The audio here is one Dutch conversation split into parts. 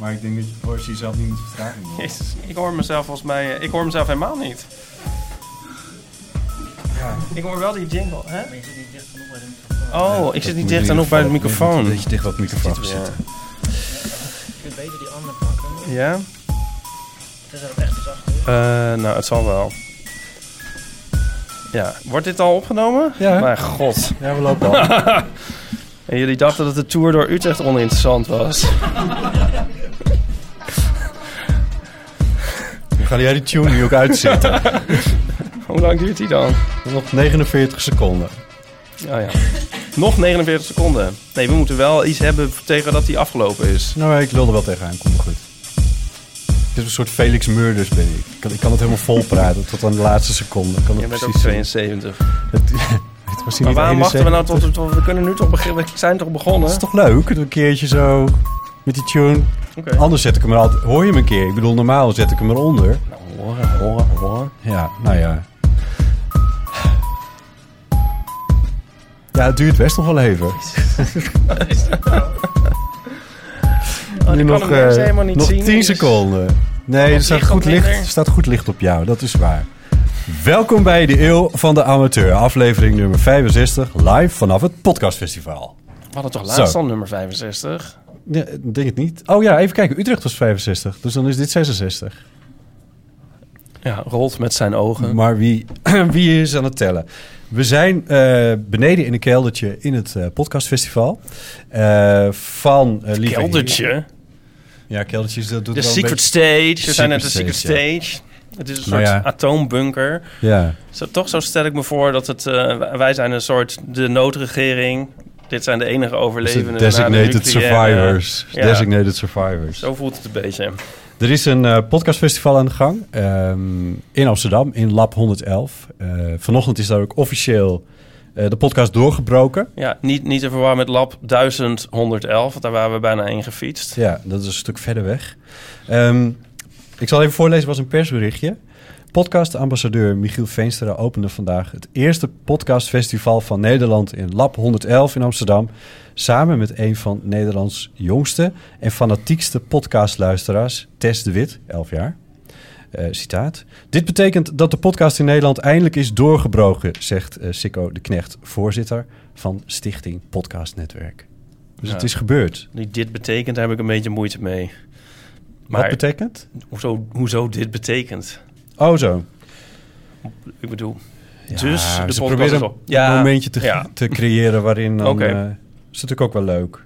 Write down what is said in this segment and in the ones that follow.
Maar ik denk dat je voor jezelf niet met vertraging hoort. Jezus, ik hoor mezelf volgens mij... Ik hoor mezelf helemaal niet. Ik hoor wel die jingle, hè? Oh, ik zit niet dicht genoeg bij de microfoon. Dat je dicht op de microfoon gaat Ja. zitten. Je kunt beter die andere pakken. Ja? Het is ook echt zacht. Eh, nou, het zal wel. Ja, wordt dit al opgenomen? Ja. Mijn god. Ja, we lopen al. En jullie dachten dat de tour door Utrecht oninteressant was. ga jij die tune nu ook uitzetten. Hoe lang duurt die dan? Nog 49 seconden. Ja. Nog 49 seconden. Nee, we moeten wel iets hebben tegen dat die afgelopen is. Nou, ik wil er wel tegenaan komen, goed. Het is een soort Felix Murders ben ik. Ik kan, ik kan het helemaal vol praten tot aan de laatste seconde. Ik kan het Je bent ook precies zien. 72. Het, het was Maar waarom wachten we nou 71. tot, tot... We kunnen nu toch beginnen. We zijn toch begonnen? Dat is toch leuk? Een keertje zo met die tune. Anders zet ik hem er altijd... Hoor je hem een keer? Ik bedoel, normaal zet ik hem eronder. Nou, horen, horen, horen. Ja, nou ja. Ja, het duurt best nog wel even. Oh, nu nog, eh, helemaal niet nog zien. 10 dus- seconden. Nee, er staat goed, licht, er staat goed licht op jou. Dat is waar. Welkom bij de Eeuw van de Amateur. Aflevering nummer 65. Live vanaf het Podcastfestival. We hadden toch laatst al nummer 65? Ik denk het niet. Oh ja, even kijken. Utrecht was 65. Dus dan is dit 66. Ja, rolt met zijn ogen. Maar wie, wie is aan het tellen? We zijn eh, beneden in een keldertje in het eh, podcastfestival. Eh, van eh lieve Keldertje. Ja, keldertjes. Dat doet De secret beetje- stage. We zijn net de Secret stage, stage. Het is een Nou soort ja. atoombunker. Ja. Zo, toch zo stel ik me voor dat het... wij zijn een soort de noodregering. Dit zijn de enige overlevenden. de Designated nucleaire- survivors. Ja. Designated survivors. Zo voelt het een beetje. Er is een eh, podcastfestival aan de gang ehm, in Amsterdam, in Lab 111. Eh, vanochtend is daar ook officieel eh, de podcast doorgebroken. Ja, niet, niet te verwarren met lab 1111. want Daar waren we bijna in gefietst. Ja, dat is een stuk verder weg. Ehm, ik zal even voorlezen, was een persberichtje. Podcastambassadeur Michiel Veenstra opende vandaag het eerste podcastfestival van Nederland in Lab 111 in Amsterdam. Samen met een van Nederlands jongste en fanatiekste podcastluisteraars, Tess de Wit, 11 jaar. Eh, citaat. Dit betekent dat de podcast in Nederland eindelijk is doorgebroken, zegt Sikko de Knecht, voorzitter van Stichting Podcast Netwerk. Dus Ja. het is gebeurd. Die dit betekent, daar heb ik een beetje moeite mee. Wat betekent? Hoezo, hoezo dit betekent? Oh, zo. Ik bedoel... Ja, dus de ze proberen een momentje te, ja. te creëren waarin dan... Eh, is natuurlijk ook wel leuk.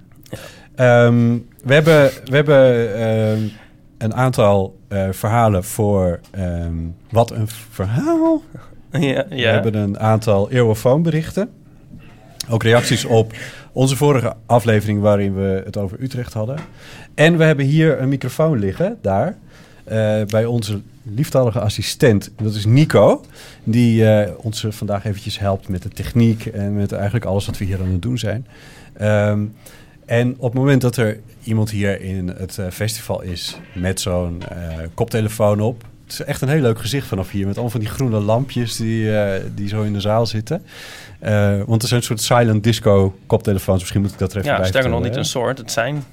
Ehm, we hebben, we hebben ehm, een aantal eh, verhalen voor... ehm, wat een verhaal. Ja, We hebben een aantal eeuwofoonberichten. Ook reacties op onze vorige aflevering waarin we het over Utrecht hadden. En we hebben hier een microfoon liggen, daar, eh, bij onze lieftallige assistent. Dat is Nico, die eh, ons vandaag eventjes helpt met de techniek en met eigenlijk alles wat we hier aan het doen zijn. Ehm, en op het moment dat er iemand hier in het eh, festival is met zo'n eh, koptelefoon op. Het is echt een heel leuk gezicht vanaf hier. Met allemaal van die groene lampjes die, die zo in de zaal zitten. Want er zijn een soort silent disco koptelefoons. Misschien moet ik dat er even ja bij sterker nog niet een soort. Het zijn...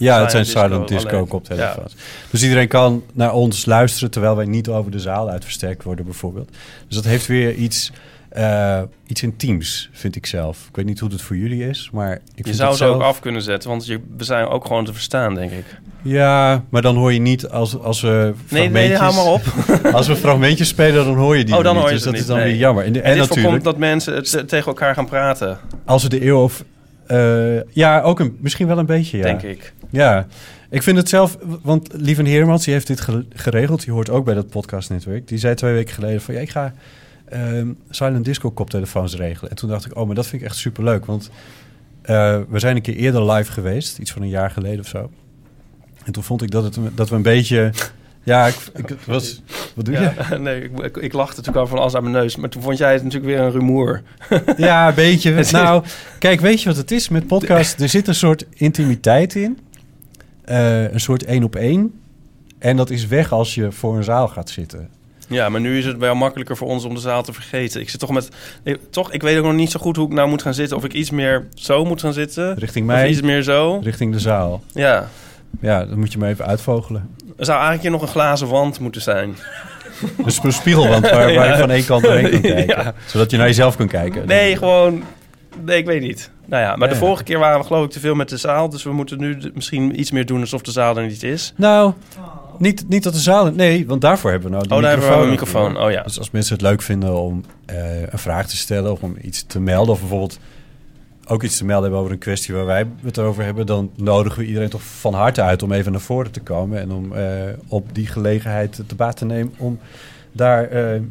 Ja, het zijn silent silent disco disco koptelefoons. Dus iedereen kan naar ons luisteren... terwijl wij niet over de zaal uitversterkt worden bijvoorbeeld. Dus dat heeft weer iets, eh, iets intiems, vind ik zelf. Ik weet niet hoe het voor jullie is, maar ik Je vind zou het zelf... ook af kunnen zetten, want je, we zijn ook gewoon te verstaan, denk ik. Ja, maar dan hoor je niet als, als we Nee, nee, hou maar op. Als we fragmentjes spelen, dan hoor je die Oh, dan niet. hoor je dus dat niet, is dan nee. weer jammer. En, En, en dit natuurlijk, voorkomt dat mensen het, eh, tegen elkaar gaan praten, als we de eeuw of... eh, ja, ook een, misschien wel een beetje, ja. denk ik. Ja, Ik vind het zelf, want Lieven Heermans, die heeft dit ge- geregeld. Die hoort ook bij dat podcastnetwerk. Die zei twee weken geleden van, ja, ik ga ehm, Silent Disco koptelefoons regelen. En toen dacht ik, oh, maar dat vind ik echt superleuk. Want eh, we zijn een keer eerder live geweest, iets van een jaar geleden of zo. En toen vond ik dat, het, dat we een beetje... Ja, ik, was... Wat doe je? Ja, nee, ik, ik, ik lachte, toen kwam van alles aan mijn neus. Maar toen vond jij het natuurlijk weer een rumoer. Ja, een beetje. Nou, kijk, weet je wat het is met podcast? Er zit een soort intimiteit in. Eh, een soort één op één. En dat is weg als je voor een zaal gaat zitten. Ja, maar nu is het wel makkelijker voor ons om de zaal te vergeten. Ik zit toch met... Ik, toch, ik weet ook nog niet zo goed hoe ik nou moet gaan zitten. Of ik iets meer zo moet gaan zitten. Richting Of mij, iets meer zo. richting de zaal. Ja. Ja, dan moet je maar even uitvogelen. Er zou eigenlijk hier nog een glazen wand moeten zijn. Dus een spiegelwand waar, waar je van één kant doorheen kan kijken. Ja. Zodat je naar jezelf kan kijken. Nee, gewoon... Nee, ik weet niet. Nou ja, maar de vorige keer waren we geloof ik te veel met de zaal. Dus we moeten nu de- misschien iets meer doen alsof de zaal er niet is. Nou, niet, niet dat de zaal... Nee, want daarvoor hebben we nou die Oh, we wel een microfoon. microfoon. Oh ja. Dus als mensen het leuk vinden om eh, een vraag te stellen of om iets te melden, of bijvoorbeeld ook iets te melden hebben over een kwestie waar wij het over hebben, dan nodigen we iedereen toch van harte uit om even naar voren te komen en om eh, op die gelegenheid te baat te nemen om daar eh, eh,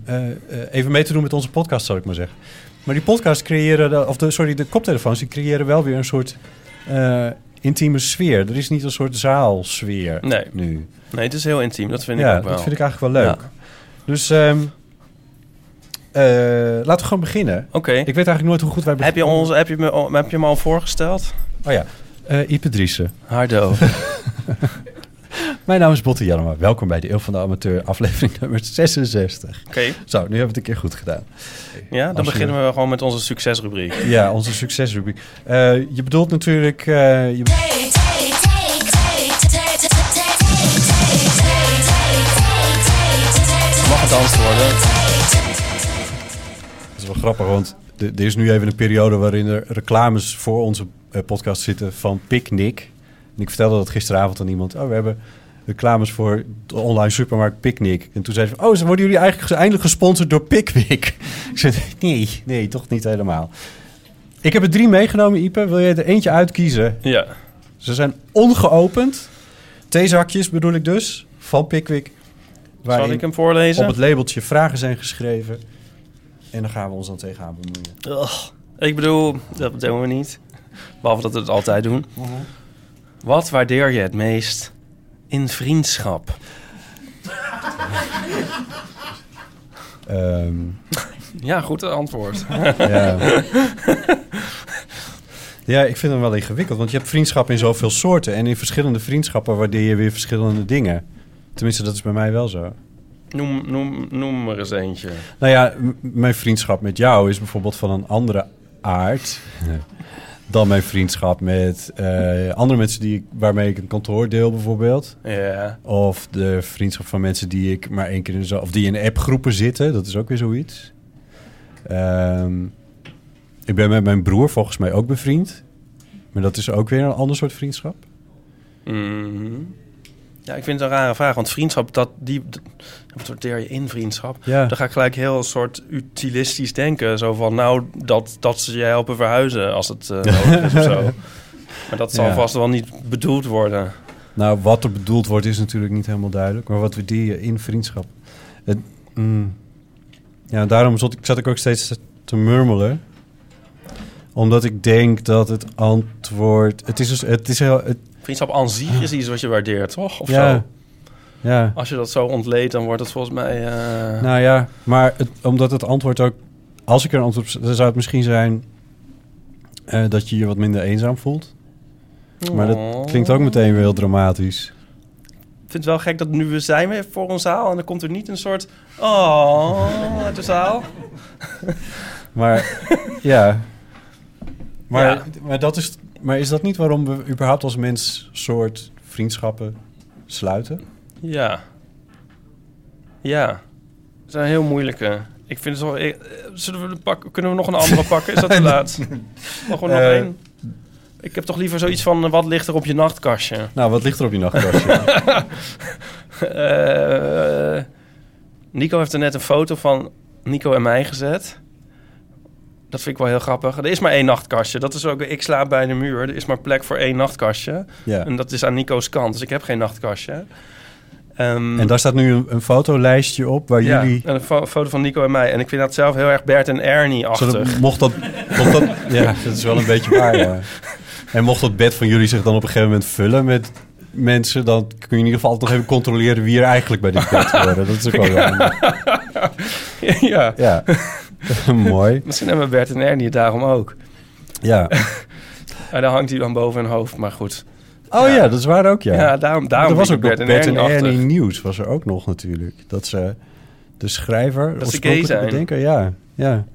even mee te doen met onze podcast, zal ik maar zeggen. Maar die podcast creëren, de- of de, sorry, de koptelefoons, die creëren wel weer een soort intieme sfeer. Er is niet een soort zaalsfeer Nee. nu. Nee, het is heel intiem. Dat vind ja, ik ook wel. dat vind ik eigenlijk wel leuk. Ja. Dus ehm, eh, laten we gewoon beginnen. Oké. Ik weet eigenlijk nooit hoe goed wij Heb je, beginnen. ons, heb, je me, al- heb je me al voorgesteld? Oh ja, eh Ipe Driessen. Hardo. Mijn naam is Botte Jannema. Welkom bij de Eeuw van de Amateur, aflevering nummer 66. Oké. Zo, nu hebben we het een keer goed gedaan. Ja, dan Als je- beginnen we gewoon met onze succesrubriek. Ja, onze succesrubriek. Eh, je bedoelt natuurlijk... eh, je, Mag gedanst worden? Grappig, want er is nu even een periode waarin er reclames voor onze eh, podcast zitten van Picnic. En ik vertelde dat gisteravond aan iemand. Oh, we hebben reclames voor de online supermarkt Picnic. En toen zei ze van, oh, ze worden jullie eigenlijk eindelijk gesponsord door Pickwick. ik zei, nee, nee, toch niet helemaal. Ik heb er drie meegenomen, Ipe. Wil jij er eentje uitkiezen? Ja. Ze zijn ongeopend. Theezakjes bedoel ik dus, van Pickwick. Zal ik hem voorlezen? op het labeltje vragen zijn geschreven. En dan gaan we ons dan tegenaan bemoeien. Ugh. Ik bedoel, dat doen we niet. Behalve dat we het altijd doen. Wat waardeer je het meest in vriendschap? Ehm, Ja, goed antwoord. ja. ja, ik vind hem wel ingewikkeld. Want je hebt vriendschap in zoveel soorten. En in verschillende vriendschappen waardeer je weer verschillende dingen. Tenminste, dat is bij mij wel zo. Noem, noem, noem er eens eentje. Nou ja, mijn vriendschap met jou is bijvoorbeeld van een andere aard... dan mijn vriendschap met eh, andere mensen die ik, waarmee ik een kantoor deel bijvoorbeeld. Ja. Of de vriendschap van mensen die ik maar één keer in zo, of die in appgroepen zitten. Dat is ook weer zoiets. Ehm, ik ben met mijn broer volgens mij ook bevriend. Maar dat is ook weer een ander soort vriendschap. Mhm. Ja, ik vind het een rare vraag. Want vriendschap, dat, die, dat, wat waardeer je in vriendschap? Ja, Dan ga ik gelijk heel een soort utilistisch denken. Zo van, nou, dat, dat ze je helpen verhuizen als het eh, nodig is of zo. Maar dat zal Ja. vast wel niet bedoeld worden. nou wat er bedoeld wordt is natuurlijk niet helemaal duidelijk. Maar wat waardeer je in vriendschap? Het, mm, ja, daarom zat ik, zat ik ook steeds te murmelen. Omdat ik denk dat het antwoord... Het is, dus, het is heel... Het, Vriendschap aan zich is iets wat je waardeert, toch? Of ja, zo. ja. Als je dat zo ontleedt, dan wordt het volgens mij... eh, Nou ja, maar het, omdat het antwoord ook... Als ik er een antwoord op dan zou het misschien zijn... eh, dat je je wat minder eenzaam voelt. Maar dat oh. klinkt ook meteen weer heel dramatisch. Ik vind het wel gek dat nu we zijn weer voor een zaal... en dan komt er niet een soort... Oh, uit de zaal. Maar ja... Maar, Ja. maar, dat is, maar is dat niet waarom we überhaupt als mens soort vriendschappen sluiten? Ja. Ja. Dat is een heel moeilijke. Ik vind het wel... eh, Zullen we de pak, kunnen we nog een andere pakken? Is dat te laat? Nog gewoon nog Eh, één? Ik heb toch liever zoiets van... eh, wat ligt er op je nachtkastje? Nou, wat ligt er op je nachtkastje? Eh, Nico heeft er net een foto van Nico en mij gezet. Dat vind ik wel heel grappig. Er is maar één nachtkastje. Dat is ook, ik slaap bij de muur. Er is maar plek voor één nachtkastje. Ja. En dat is aan Nico's kant. Dus ik heb geen nachtkastje. Ehm, En daar staat nu een, een fotolijstje op waar ja, jullie... en een fo- foto van Nico en mij. En ik vind dat zelf heel erg Bert en Ernie-achtig. Mocht dat, mocht dat... Ja, dat is wel een beetje waar, ja. En mocht dat bed van jullie zich dan op een gegeven moment vullen met mensen... dan kun je in ieder geval altijd nog even controleren wie er eigenlijk bij dit bed horen. Dat is ook wel wel... ja. Ja, mooi. Misschien hebben Bert en Ernie het daarom ook. Ja. Maar daar hangt hij dan boven hun hoofd. Maar goed. Oh ja, dat is waar ook, ja. Ja, daarom, daarom er was ook Bert en en Ernie nieuws was er ook nog natuurlijk. Dat ze de schrijver... Dat ze gay zijn. bedenker, ja, ja.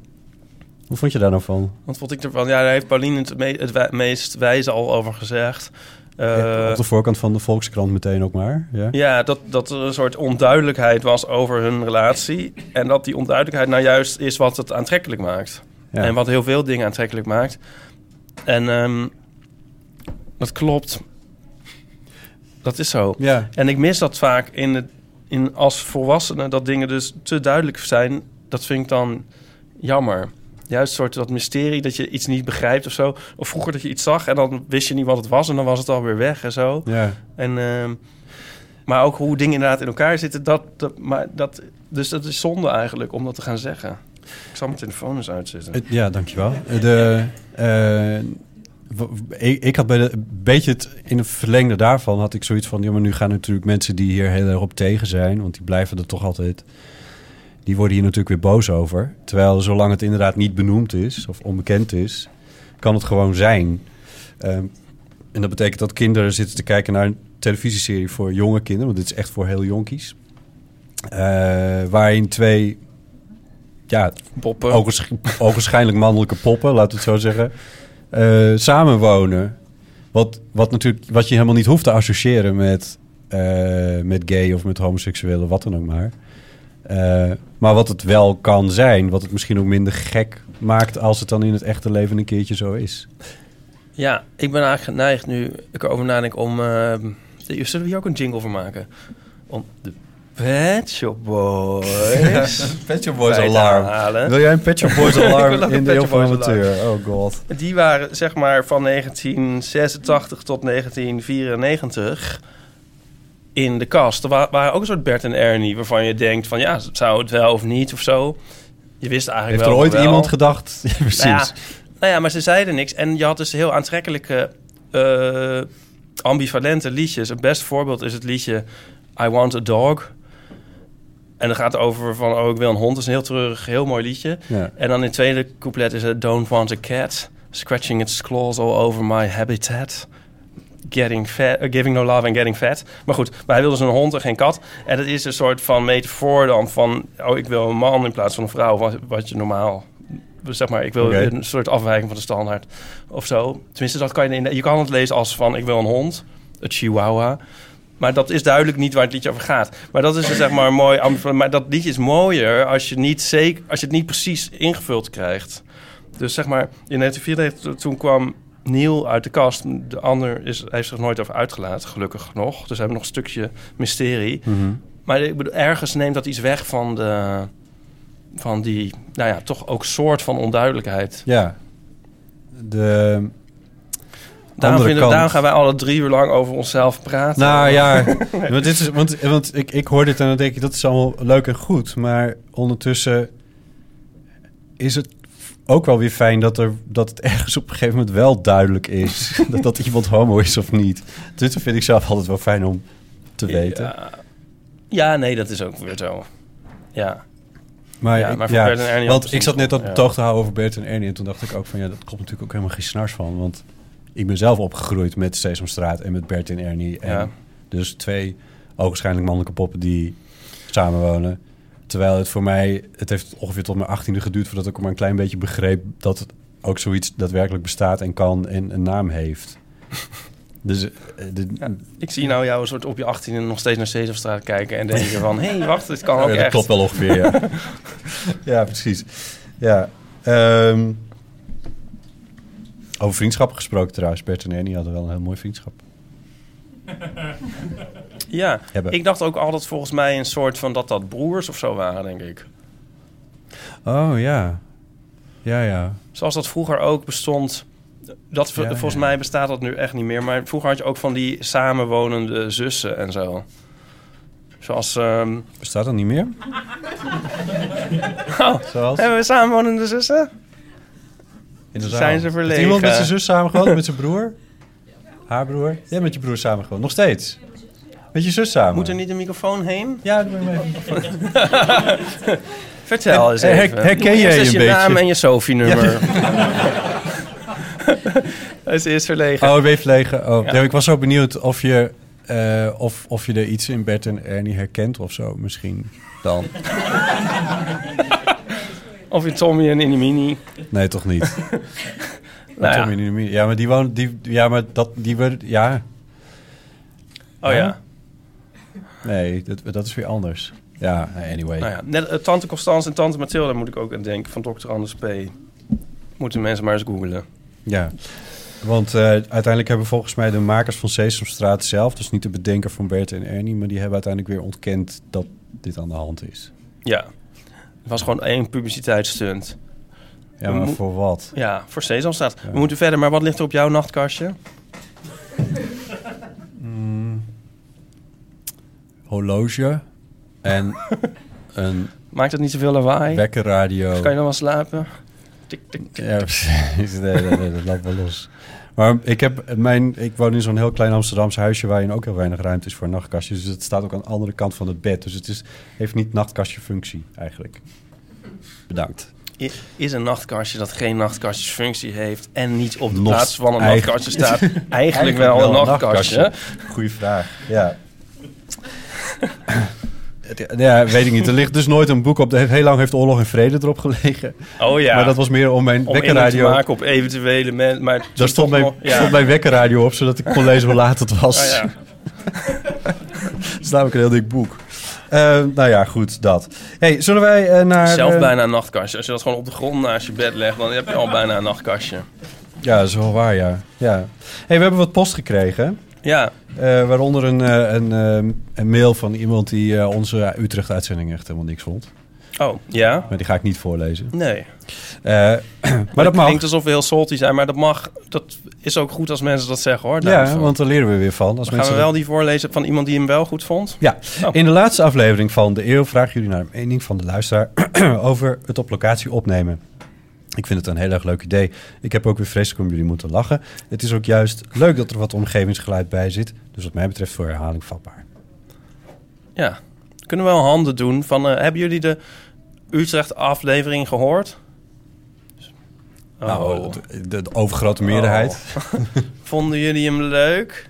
Hoe vond je daar nou van? Wat vond ik ervan? Ja, daar heeft Pauline het, me- het wij- meest wijze al over gezegd. Eh, Ja, op de voorkant van de Volkskrant meteen ook maar. Ja. Ja, dat, dat er een soort onduidelijkheid was over hun relatie. En dat die onduidelijkheid nou juist is wat het aantrekkelijk maakt. Ja. En wat heel veel dingen aantrekkelijk maakt. En ehm, dat klopt. Dat is zo. Ja. En ik mis dat vaak in het, in als volwassene, dat dingen dus te duidelijk zijn. Dat vind ik dan jammer. Juist een soort dat mysterie dat je iets niet begrijpt of zo. Of vroeger dat je iets zag en dan wist je niet wat het was en dan was het alweer weg en zo. Ja. En, ehm, maar ook hoe dingen inderdaad in elkaar zitten, dat, dat, maar dat, dus dat is zonde eigenlijk om dat te gaan zeggen. Ik zal mijn telefoon eens uitzetten. Eh, Ja, dankjewel. Eh, De, ik, ik had bij de, een beetje het, in het verlengde daarvan had ik zoiets van... ja, maar nu gaan natuurlijk mensen die hier heel erg op tegen zijn... want die blijven er toch altijd... die worden hier natuurlijk weer boos over. Terwijl zolang het inderdaad niet benoemd is of onbekend is... kan het gewoon zijn. Ehm, en dat betekent dat kinderen zitten te kijken naar een televisieserie voor jonge kinderen... want dit is echt voor heel jonkies. Eh, waarin twee ja, Poppen. ogensch- ogenschijnlijk mannelijke poppen, laten we het zo zeggen, eh, samenwonen. Wat, wat, natuurlijk, wat je helemaal niet hoeft te associëren met, eh, met gay of met homoseksuelen, wat dan ook maar. Eh, maar wat het wel kan zijn, wat het misschien ook minder gek maakt als het dan in het echte leven een keertje zo is. Ja, ik ben eigenlijk geneigd nu ik erover nadenk om... eh, de- zullen we hier ook een jingle voor maken? Om de Pet Shop Boys Pet Shop bij te halen. Wil jij een Pet Shop Boys alarm in de van Boys alarm. amateur? Oh god. Die waren zeg maar van 1986 tot 1994 in de kast. Er wa- waren ook een soort Bert en Ernie waarvan je denkt van ja, zou het wel of niet of zo. Je wist eigenlijk Heeft er wel ooit wel. iemand gedacht? Ja, precies. Nou ja, nou ja, maar ze zeiden niks. En je had dus heel aantrekkelijke, eh, ambivalente liedjes. Een best voorbeeld is het liedje I Want a Dog. En dan gaat het over van, oh, ik wil een hond. Dat is een heel treurig, heel mooi liedje. Ja. En dan in het tweede couplet is het Don't Want a Cat. Scratching its claws all over my habitat. Getting fat, eh, giving no love and getting fat. Maar goed, maar hij wil dus een hond en geen kat. En dat is een soort van metafoor dan van... oh, ik wil een man in plaats van een vrouw. Wat, wat je normaal... Zeg maar, ik wil een soort afwijking van de standaard of zo. Tenminste, dat kan je... in- Je kan het lezen als van, ik wil een hond. Het chihuahua. Maar dat is duidelijk niet waar het liedje over gaat. Maar dat is dus zeg maar mooi. Maar dat liedje is mooier als je, niet zeker, als je het niet precies ingevuld krijgt. Dus zeg maar, in 1994 toen kwam Neil uit de kast. De ander is, heeft zich nooit over uitgelaten, gelukkig nog. Dus we hebben nog een stukje mysterie. Mhm. Maar ik bedoel, ergens neemt dat iets weg van, de, van die, nou ja, toch ook soort van onduidelijkheid. Ja. De Daarom, vinden, daarom gaan wij alle drie uur lang over onszelf praten. Nou ja, want, dit is, want, want ik, ik hoor dit en dan denk ik, dat is allemaal leuk en goed. Maar ondertussen is het ook wel weer fijn dat, er, dat het ergens op een gegeven moment wel duidelijk is... dat, dat iemand homo is of niet. Dus dat vind ik zelf altijd wel fijn om te weten. Ja, ja, nee, dat is ook weer zo. Ja. Maar, Ja, maar ja, Ernie want ook ik zat net dat ja. betoog te houden over Bert en Ernie... en toen dacht ik ook van, ja, dat klopt natuurlijk ook helemaal geen snars van. Want ik ben zelf opgegroeid met Sesamstraat en met Bert en Ernie. En. Dus twee ogenschijnlijk mannelijke poppen die samenwonen. Terwijl het voor mij, het heeft ongeveer tot mijn achttiende geduurd... voordat ik maar een klein beetje begreep dat het ook zoiets daadwerkelijk bestaat en kan en een naam heeft. Dus eh, Ik zie nou jou een soort op je 18 nog steeds naar Sesamstraat kijken en denk je van, hé, hey, wacht, dit kan ook Ja, dat echt. klopt wel ongeveer, ja. ja, precies. Ja. ehm, over vriendschappen gesproken trouwens. Bert en Ernie hadden wel een heel mooi vriendschap. Ja, Hebben. ik dacht ook altijd volgens mij een soort van dat dat broers of zo waren, denk ik. Oh, ja. Ja, ja. Zoals dat vroeger ook bestond. Dat, Ja, volgens ja. mij bestaat dat nu echt niet meer. Maar vroeger had je ook van die samenwonende zussen en zo. Zoals... ehm, Bestaat dat niet meer? oh, Zoals? hebben we samenwonende zussen? In de zaal. Zijn ze Heeft verlegen? iemand met zijn zus samengewoond? met zijn broer? Haar broer? Jij met je broer samengewoond? Nog steeds? Met je zus samen? Moet er niet een microfoon heen? Ja, doe maar even. Vertel eens even. herken jij eens een je naam en je Sophie-nummer. Hij is eerst verlegen. Oh, ben verlegen. Oh, Ja. nee, ik was zo benieuwd of je, eh, of, of je er iets in Bert en Ernie herkent of zo. Misschien dan. Of in Tommy en Inimini. Nee, toch niet. Nou ja. Tommy en Emile. Ja, maar die woont... Die, ja, maar dat... Die werd... Ja. Oh ja. Nee, dat, dat is weer anders. Ja, anyway. Nou ja, net, eh, Tante Constance en Tante Mathilde moet ik ook aan denken. Van Dr. Anders P. Moeten mensen maar eens googlen. Ja, want eh, uiteindelijk hebben volgens mij de makers van Sesamstraat zelf... dus niet de bedenker van Bert en Ernie... maar die hebben uiteindelijk weer ontkend dat dit aan de hand is. Ja. Het was gewoon één publiciteitsstunt. Ja, maar voor wat? Ja, voor Sesamstraat. Ja. We moeten verder, maar wat ligt er op jouw nachtkastje? Horloge en een Maakt het niet zoveel lawaai? wekkerradio. Kan je dan wel slapen? Tik, tik, tik. Ja, precies. Nee, nee, nee, dat wel los. Maar ik, heb mijn, ik woon in zo'n heel klein Amsterdamse huisje... waarin ook heel weinig ruimte is voor nachtkastjes. Dus het staat ook aan de andere kant van het bed. Dus het is, heeft niet nachtkastje functie eigenlijk. Bedankt. Is een nachtkastje dat geen nachtkastjesfunctie heeft... en niet op de Nog plaats van een eigen- nachtkastje staat... eigenlijk, wel een nachtkastje? Goeie vraag, ja. Ja, weet ik niet. Er ligt dus nooit een boek op. Heeft- Heel lang heeft Oorlog en Vrede erop gelegen. Oh ja. Maar dat was meer om mijn Om wekkerradio... maken op eventuele mensen. Maar Daar stond mijn, Ja. stond mijn wekkerradio op, zodat ik kon lezen hoe laat het was. Oh ja. Het is namelijk een heel dik boek. Eh, nou ja, goed, dat. Hey, zullen wij eh, naar... Zelf eh, bijna een nachtkastje. Als je dat gewoon op de grond naast je bed legt, dan heb je al bijna een nachtkastje. Ja, dat is wel waar, ja. ja. Hey, we hebben wat post gekregen. Ja, eh, waaronder een, eh, een, eh, een mail van iemand die onze Utrecht-uitzending echt helemaal niks vond. oh, ja? Maar die ga ik niet voorlezen. Nee. Maar dat het mag. klinkt alsof we heel salty zijn, maar dat mag. Dat is ook goed als mensen dat zeggen, hoor. Ja, want daar leren we weer van. Als Dan gaan mensen we wel die voorlezen van iemand die hem wel goed vond? Ja, Oh. in de laatste aflevering van De Eeuw vragen jullie naar de mening van de luisteraar over het op locatie opnemen. Ik vind het een heel erg leuk idee. Ik heb ook weer vreselijk om jullie moeten lachen. Het is ook juist leuk dat er wat omgevingsgeluid bij zit. Dus wat mij betreft voor herhaling vatbaar. Ja. Kunnen we wel handen doen van... eh, hebben jullie de Utrecht-aflevering gehoord? Oh. Nou, de, overgrote meerderheid. Vonden jullie hem leuk?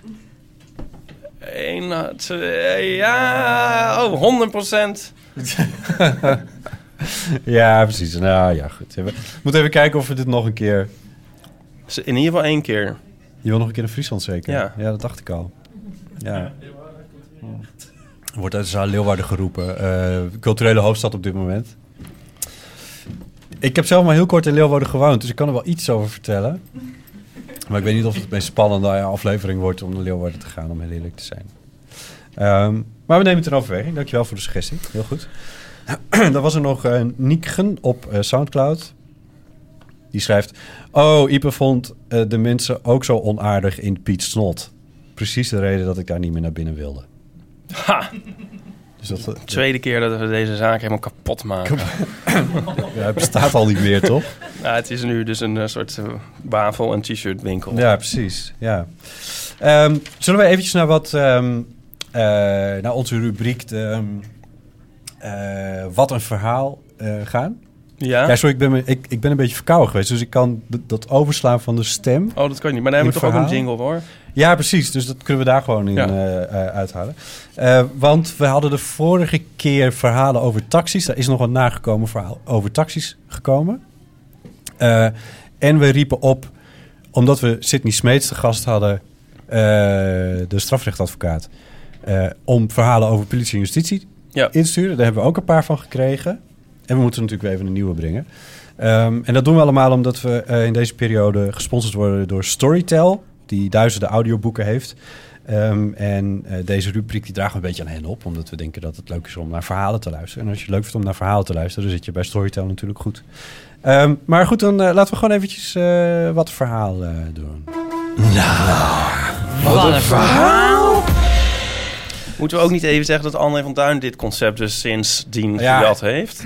Eén, twee, ja, oh, 100 procent. Ja, precies. Nou ja, goed. We moeten even kijken of we dit nog een keer... In ieder geval één keer. Je wil nog een keer in Friesland zeker? Ja. Ja, dat dacht ik al. Ja. Er wordt uit de zaal Leeuwarden geroepen. eh, culturele hoofdstad op dit moment. Ik heb zelf maar heel kort in Leeuwarden gewoond, dus ik kan er wel iets over vertellen. Maar ik weet niet of het de meest spannende aflevering wordt om naar Leeuwarden te gaan, om heel eerlijk te zijn. Ehm, maar we nemen het in overweging. Dankjewel voor de suggestie. Heel goed. Dan was er nog uh, Niekgen op eh, Soundcloud. Die schrijft... Oh, Ipe vond eh, de mensen ook zo onaardig in Piet Snot. Precies de reden dat ik daar niet meer naar binnen wilde. Ha! Dus dat, dat- Tweede keer dat we deze zaak helemaal kapot maken. ja, het bestaat al niet meer, toch? Ja, het is nu dus een eh, soort eh, wafel- en t-shirt winkel. Ja, precies. Ja. Ehm, zullen we eventjes naar wat... ehm, eh, naar onze rubriek... de, ehm, eh, wat een verhaal eh, gaan? Ja? Ja, sorry, ik ben, me- ik, ik ben een beetje verkouden geweest. Dus ik kan dat overslaan van de stem. Oh, dat kan niet. Maar dan hebben we toch ook een jingle, hoor. Ja, precies. Dus dat kunnen we daar gewoon in Ja. eh, eh, uithalen. Eh, want we hadden de vorige keer verhalen over taxis. Daar is nog een nagekomen verhaal over taxis gekomen. Eh, en we riepen op, omdat we Sidney Smeets te gast hadden, eh, de strafrechtadvocaat, eh, om verhalen over politie en justitie Ja. in te sturen. Daar hebben we ook een paar van gekregen. En we moeten natuurlijk weer even een nieuwe brengen. Ehm, en dat doen we allemaal omdat we eh, in deze periode gesponsord worden door Storytel, die duizenden audioboeken heeft. Ehm, en eh, deze rubriek die dragen we een beetje aan hen op, omdat we denken dat het leuk is om naar verhalen te luisteren. En als je het leuk vindt om naar verhalen te luisteren, dan zit je bij Storytel natuurlijk goed. Ehm, maar goed, dan eh, laten we gewoon eventjes eh, wat verhaal eh, doen. Wat een verhaal! Moeten we ook niet even zeggen dat André van Duin dit concept dus sindsdien Ja. gejat heeft?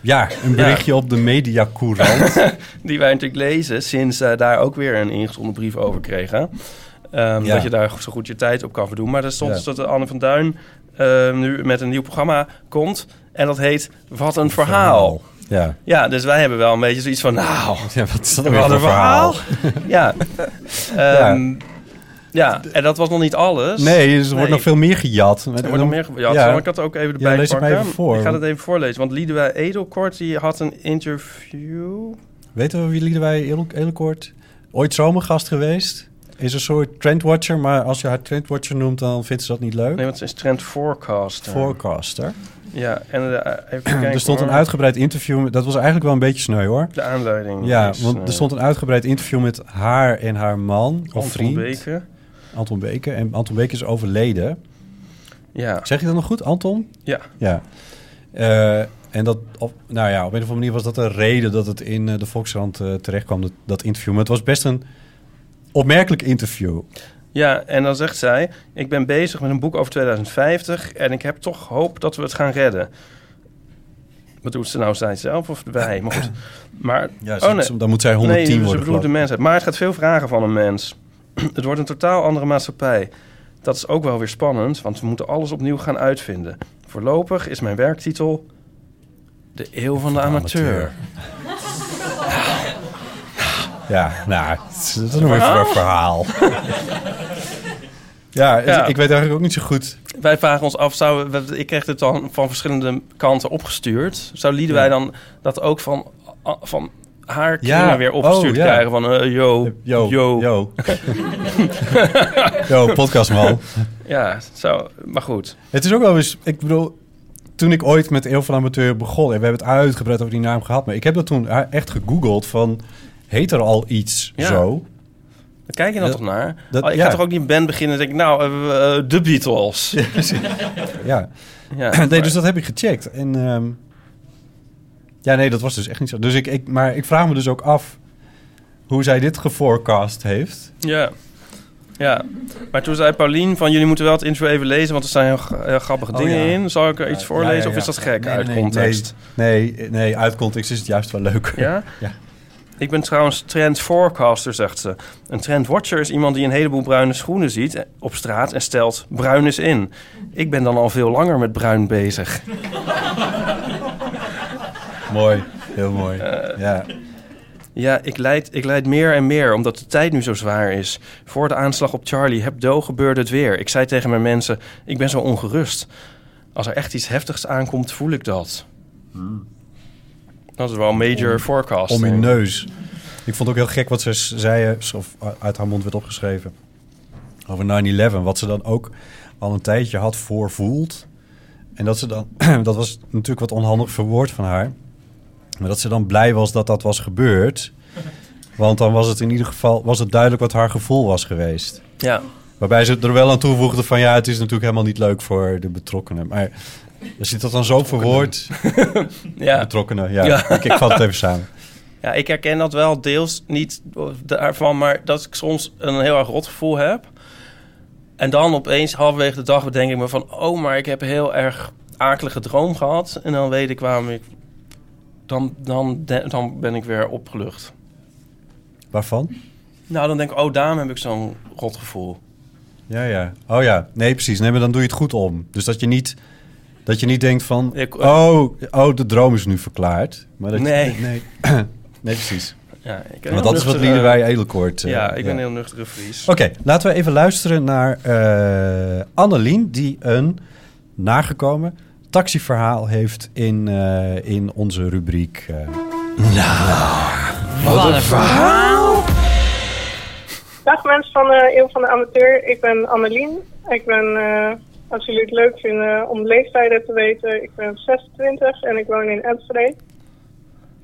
Ja, een berichtje op de Mediacourant. Die wij natuurlijk lezen sinds eh, daar ook weer een ingezonden brief over kregen. Ehm, Ja. Dat je daar zo goed je tijd op kan verdoen. Maar er stond dus dat Anne van Duin eh, nu met een nieuw programma komt. En dat heet Wat een verhaal. Ja. Ja, dus wij hebben wel een beetje zoiets van... Nou, ja, wat is dat wat een verhaal? ja. Ehm, ja, en dat was nog niet alles. Nee, dus er wordt Nee. nog veel meer gejat. Er wordt nog meer gejat. Ja. Zal ik dat ook even erbij Ja, lees pakken? even voor. Ik ga het even voorlezen. Want Liedewij Edelkort die had een interview... Weten we wie Liedewij Edel- Edelkoort? Ooit zomergast geweest. Is een soort trendwatcher, maar als je haar trendwatcher noemt, dan vindt ze dat niet leuk. Nee, want ze is trend forecaster. Forecaster. Ja, en eh, even kijken er stond een uitgebreid interview. met- Dat was eigenlijk wel een beetje sneu hoor. De aanleiding. Ja, want eh, er stond een uitgebreid interview met haar en haar man of Anton vriend. Beke. Anton Beke. En Anton Beke is overleden. Ja. Zeg je dat nog goed, Anton? Ja. Ja. Eh, en dat, op, nou ja, op een of andere manier was dat de reden dat het in eh, de Volkskrant eh, terecht kwam, dat, dat interview. Maar het was best een opmerkelijk interview. Ja, en dan zegt zij... Ik ben bezig met een boek over 2050... en ik heb toch hoop dat we het gaan redden. Wat doet ze nou, zij zelf of wij? Maar goed. Maar, Ja, oh, nee. dan moet zij 110 nee, ze worden. bedoelt de mensheid. Maar het gaat veel vragen van een mens. het wordt een totaal andere maatschappij. Dat is ook wel weer spannend, want we moeten alles opnieuw gaan uitvinden. Voorlopig is mijn werktitel... De eeuw van de amateur. Ja, nou, dat is nog even een verhaal. ja, ik weet eigenlijk ook niet zo goed. Wij vragen ons af, zou, ik kreeg dit dan van verschillende kanten opgestuurd. Zou Liedewij Ja. dan dat ook van, van haar Ja, weer opgestuurd oh, ja. krijgen? Van, eh, yo, Yo, yo. yo. Yo, podcastman. Ja, zo, maar goed. Het is ook wel eens, ik bedoel, toen ik ooit met Eeuw van Amateur begon, en we hebben het uitgebreid over die naam gehad, maar ik heb dat toen echt gegoogeld van, heet er al iets Ja. zo? Daar kijk je dan Dat- toch naar? dat- Oh, ik ja. ga toch ook niet een band beginnen en denk ik, nou, eh, eh, de Beatles. Ja. Ja, nee, maar- dus dat heb ik gecheckt. En ehm, ja, nee, dat was dus echt niet zo. Dus ik, ik, maar ik vraag me dus ook af hoe zij dit geforecast heeft. Ja. Ja, maar toen zei Paulien van jullie moeten wel het intro even lezen, want er zijn heel, grappige Oh, dingen ja. in. Zal ik er iets voorlezen ja, ja, of is dat gek Nee, uit nee, context? Nee, nee, nee, uit context is het juist wel leuk. Ja? Ja. Ik ben trouwens trend forecaster, zegt ze. Een trend watcher is iemand die een heleboel bruine schoenen ziet op straat en stelt bruin is in. Ik ben dan al veel langer met bruin bezig. Mooi, heel mooi. Eh, ja. Ja, ik leid, ik leid meer en meer omdat de tijd nu zo zwaar is. Voor de aanslag op Charlie Hebdo gebeurde het weer. Ik zei tegen mijn mensen, ik ben zo ongerust. Als er echt iets heftigs aankomt, voel ik dat. Dat is wel een major forecast. Om je neus. Ik vond ook heel gek wat ze s- zei, eh, of uit haar mond werd opgeschreven. Over 9-11. Wat ze dan ook al een tijdje had voorvoeld. En dat ze dan, dat was natuurlijk wat onhandig verwoord van haar. Maar dat ze dan blij was dat dat was gebeurd. Want dan was het in ieder geval was het duidelijk wat haar gevoel was geweest. Ja. Waarbij ze er wel aan toevoegde van ja, het is natuurlijk helemaal niet leuk voor de betrokkenen. Maar als je dat dan zo verwoord, Ja. betrokkenen, ja, Ja. Ik, ik vat het even samen. Ja, ik herken dat wel deels niet daarvan, maar dat ik soms een heel erg rot gevoel heb. En dan opeens halverwege de dag bedenk ik me van... oh, maar ik heb een heel erg akelige droom gehad. En dan weet ik waarom ik... Dan, dan, dan ben ik weer opgelucht. Waarvan? Nou, dan denk ik, oh, daarom heb ik zo'n rot gevoel. Ja, ja. Oh ja, nee, precies. Nee, maar dan doe je het goed om. Dus dat je niet, dat je niet denkt van... Ik- oh, oh, de droom is nu verklaard. Maar dat je- Nee. nee. nee, precies. Ja, ik Want dat is wat Liedewij Edelkoort... eh, Ja, ik ben heel nuchtere Fries. Oké, laten we even luisteren naar eh Annelien... die een nagekomen taxiverhaal heeft in, eh, in onze rubriek... eh, Wat een verhaal! Dag mensen van de Eeuw van de Amateur, ik ben Annelien. Ik ben, eh, als jullie het leuk vinden om leeftijden te weten, ik ben 26 en ik woon in Enschede.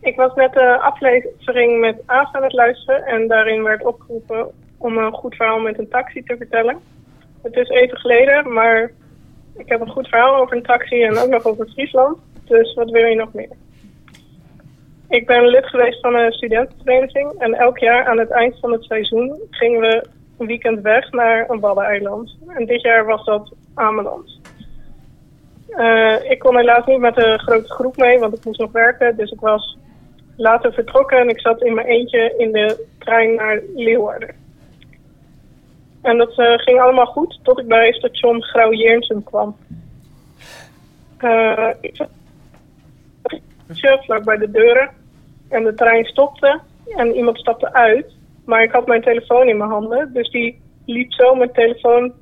Ik was net de aflevering met Aaf aan het luisteren en daarin werd opgeroepen om een goed verhaal met een taxi te vertellen. Het is even geleden, maar ik heb een goed verhaal over een taxi en ook nog over Friesland. Dus wat wil je nog meer? Ik ben lid geweest van een studentenvereniging en elk jaar aan het eind van het seizoen gingen we een weekend weg naar een waddeneiland. En dit jaar was dat Ameland. Eh, ik kon helaas niet met een grote groep mee, want ik moest nog werken. Dus ik was later vertrokken en ik zat in mijn eentje in de trein naar Leeuwarden. En dat eh, ging allemaal goed tot ik bij station Grauw-Jeernsum kwam. Eh, ik zat vlak bij de deuren en de trein stopte en iemand stapte uit. Maar ik had mijn telefoon in mijn handen, dus die liep zo mijn telefoon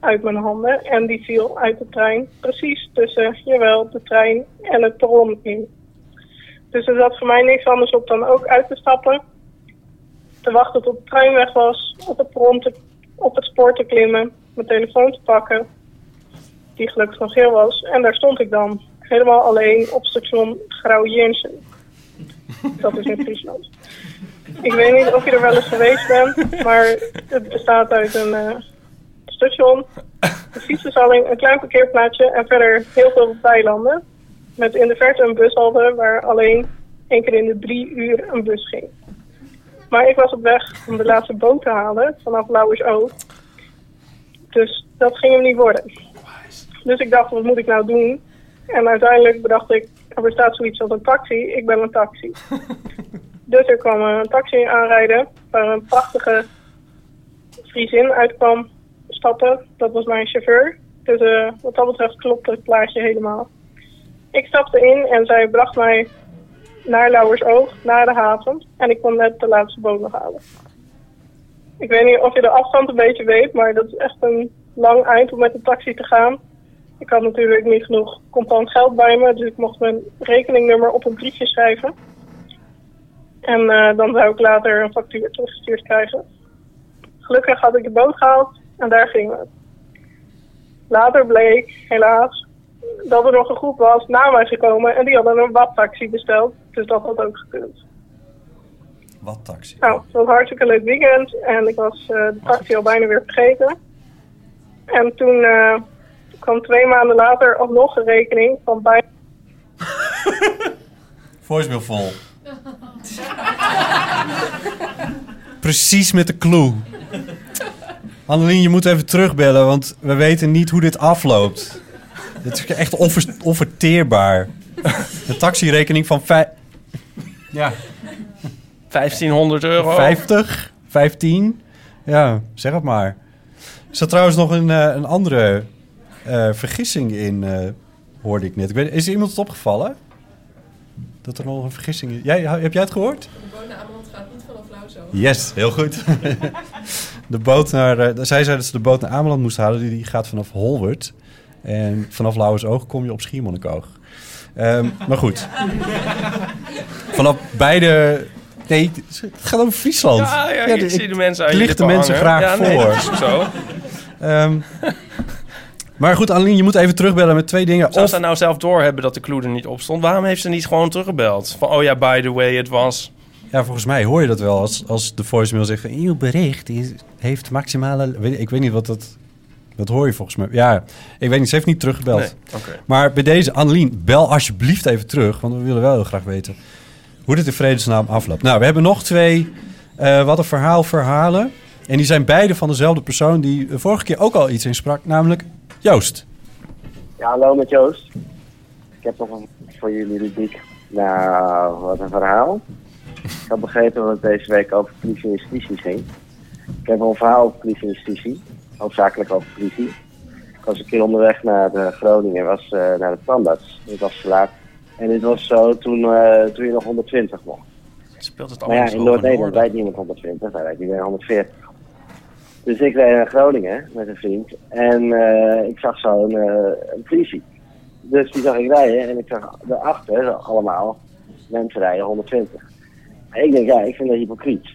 uit mijn handen en die viel uit de trein precies tussen, jawel, de trein en het perron in. Dus er zat voor mij niks anders op dan ook uit te stappen, te wachten tot de trein weg was, op het perron te, op het spoor te klimmen, mijn telefoon te pakken, die gelukkig nog heel was. En daar stond ik dan, helemaal alleen op station Grauw-Jensen. Dat is in Friesland. Ik weet niet of je er wel eens geweest bent, maar het bestaat uit een eh, station, een fietsenstalling, een klein parkeerplaatsje en verder heel veel weilanden. Met in de verte een bushalte waar alleen één keer in de drie uur een bus ging. Maar ik was op weg om de laatste boot te halen vanaf Lauwersoog. Dus dat ging hem niet worden. Dus ik dacht, wat moet ik nou doen? En uiteindelijk bedacht ik, er bestaat zoiets als een taxi. Ik ben een taxi. dus er kwam een taxi aanrijden waar een prachtige Friesin uitkwam stappen. Dat was mijn chauffeur. Dus eh, wat dat betreft klopte het plaatje helemaal. Ik stapte in en zij bracht mij naar Lauwersoog, naar de haven. En ik kon net de laatste boot nog halen. Ik weet niet of je de afstand een beetje weet, maar dat is echt een lang eind om met de taxi te gaan. Ik had natuurlijk niet genoeg contant geld bij me, dus ik mocht mijn rekeningnummer op een briefje schrijven. En eh, dan zou ik later een factuur teruggestuurd krijgen. Gelukkig had ik de boot gehaald en daar gingen we. Later bleek, helaas, dat er nog een groep was na mij gekomen en die hadden een badtaxi besteld. Dus dat had ook gekund. Wat taxi? Nou, het was een hartstikke leuk weekend en ik was eh, de taxi al bijna weer vergeten. En toen eh, kwam twee maanden later alsnog een rekening van bijna Voicemail vol. Precies met de clue. Annelien, je moet even terugbellen, want we weten niet hoe dit afloopt. Dit is echt onver- onverteerbaar. Een taxirekening van vij- ja, 1500 euro. 50, 15. Ja, zeg het maar. Er zat trouwens nog een, eh, een andere eh, vergissing in, eh, hoorde ik net. Ik weet, is er iemand het opgevallen? Dat er nog een vergissing is. Jij, heb jij het gehoord? De boot naar Ameland gaat niet vanaf Lauzo. Yes, heel goed. de boot naar, zij zei dat ze de boot naar Ameland moest halen. Die, die gaat vanaf Holwert. En vanaf Lauwersoog kom je op Schiermonnikoog. Ehm maar goed. Vanaf beide... Nee, het gaat over Friesland. Ja, ik zie de mensen aan licht de mensen hangen. graag Ja, voor. zo. Ehm, maar goed, Annelien, je moet even terugbellen met twee dingen. Zou Of, ze nou zelf doorhebben dat de clue er niet op stond? Waarom heeft ze niet gewoon teruggebeld? Van, oh ja, by the way, het was... ja, volgens mij hoor je dat wel als, als de voicemail zegt van... Uw bericht is, heeft maximale... Ik weet niet wat dat... Dat hoor je volgens mij. Ja, ik weet niet. Ze heeft niet teruggebeld. Nee. Maar bij deze, Annelien, bel alsjeblieft even terug. Want we willen wel heel graag weten hoe dit in vredesnaam afloopt. Nou, we hebben nog twee eh, wat een verhaal verhalen. En die zijn beide van dezelfde persoon die de vorige keer ook al iets insprak. Namelijk Joost. Ja, hallo met Joost. Ik heb nog een voor jullie rubriek. Nou, wat een verhaal. Ik had begrepen dat het deze week over politie en justitie ging. Ik heb een verhaal over politie en justitie. Hoofdzakelijk over politie. Ik was een keer onderweg naar eh, Groningen, was eh, naar de tandarts. Ik was te laat. En dit was zo toen, eh, toen je nog 120 mocht. Speelt het Maar allemaal ja, zo in Noord-Nederland rijdt niemand 120, daar rijdt iedereen 140. Dus ik reed naar Groningen met een vriend en ik zag zo een, een politie. Dus die zag ik rijden en ik zag daarachter allemaal mensen rijden 120. En ik denk, ja, ik vind dat hypocriet.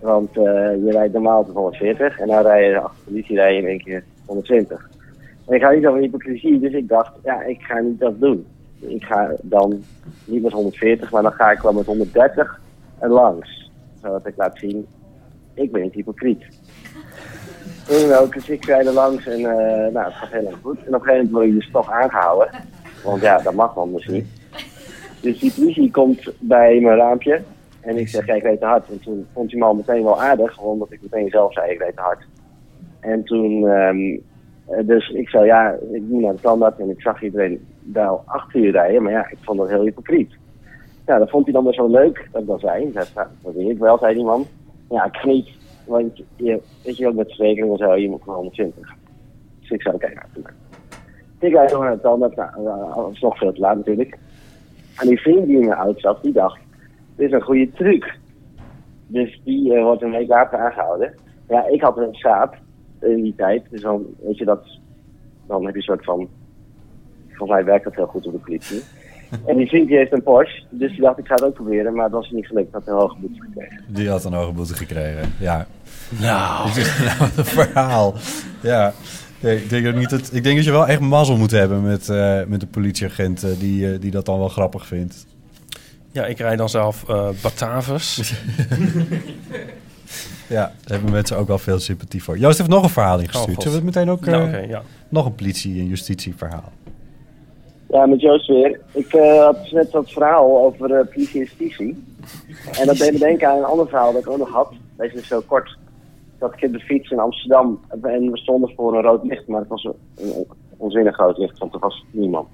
Want eh, je rijdt normaal tot 140 en dan rij je achter de politie rij je in één keer 120. En ik ga niet over hypocrisie, dus ik dacht, ja, ik ga niet dat doen. Ik ga dan niet met 140, maar dan ga ik wel met 130 er langs. Zodat ik laat zien, ik ben niet hypocriet. Dan ook, dus ik rijd er langs en eh, nou, het gaat erg goed. En op een gegeven moment word je dus toch aangehouden. Want ja, dat mag dus niet. Dus die politie komt bij mijn raampje. En ik zeg, ik weet te hard. En toen vond die man meteen wel aardig, omdat ik meteen zelf zei, ik weet te hard. En toen, eh, dus ik zei, ja, ik moet naar de tandarts. En ik zag iedereen daar achter je rijden. Maar ja, ik vond dat heel hypocriet. Ja, dat vond hij dan best wel leuk dat ik dat zei. "Nou, dat weet ik wel, zei die man. Ja, ik ga niet, want je, weet je ook met verzekering en zo, je moet gewoon 120. Dus ik zei, oké, nou, doe maar. Ik rijd nog naar de tandarts, nou, eh, dat is nog veel te laat natuurlijk. En die vriend die in mijn auto zat, die dacht, dit is een goede truc. Dus die eh, wordt een week later aangehouden. Ja, ik had een schaap in die tijd. Dus dan, weet je, dat, dan heb je een soort van... Volgens mij werkt dat heel goed op de politie. En die vriend die heeft een Porsche, dus die dacht ik ga het ook proberen, maar het was niet gelukt, had een hoge boete gekregen. Die had een hoge boete gekregen, ja. Nou. Dit is nou een verhaal. Ja. Nee, ik, denk ook niet dat, ik denk dat je wel echt mazzel moet hebben met, eh, met de politieagent eh, die, eh, die dat dan wel grappig vindt. Ja, ik rijd dan zelf eh Batavus. Ja, daar hebben mensen ook wel veel sympathie voor. Joost heeft nog een verhaal ingestuurd. Oh. Zullen we het meteen ook... Nou, eh, ja. Nog een politie- en justitieverhaal. Ja, met Joost weer. Ik eh, had net dat verhaal over eh, politie en justitie. En dat deed me denken aan een ander verhaal dat ik ook nog had. Deze is zo kort. Dat ik op de fiets in Amsterdam en we stonden voor een rood licht, maar het was een, een onzinnig rood licht, want er was niemand.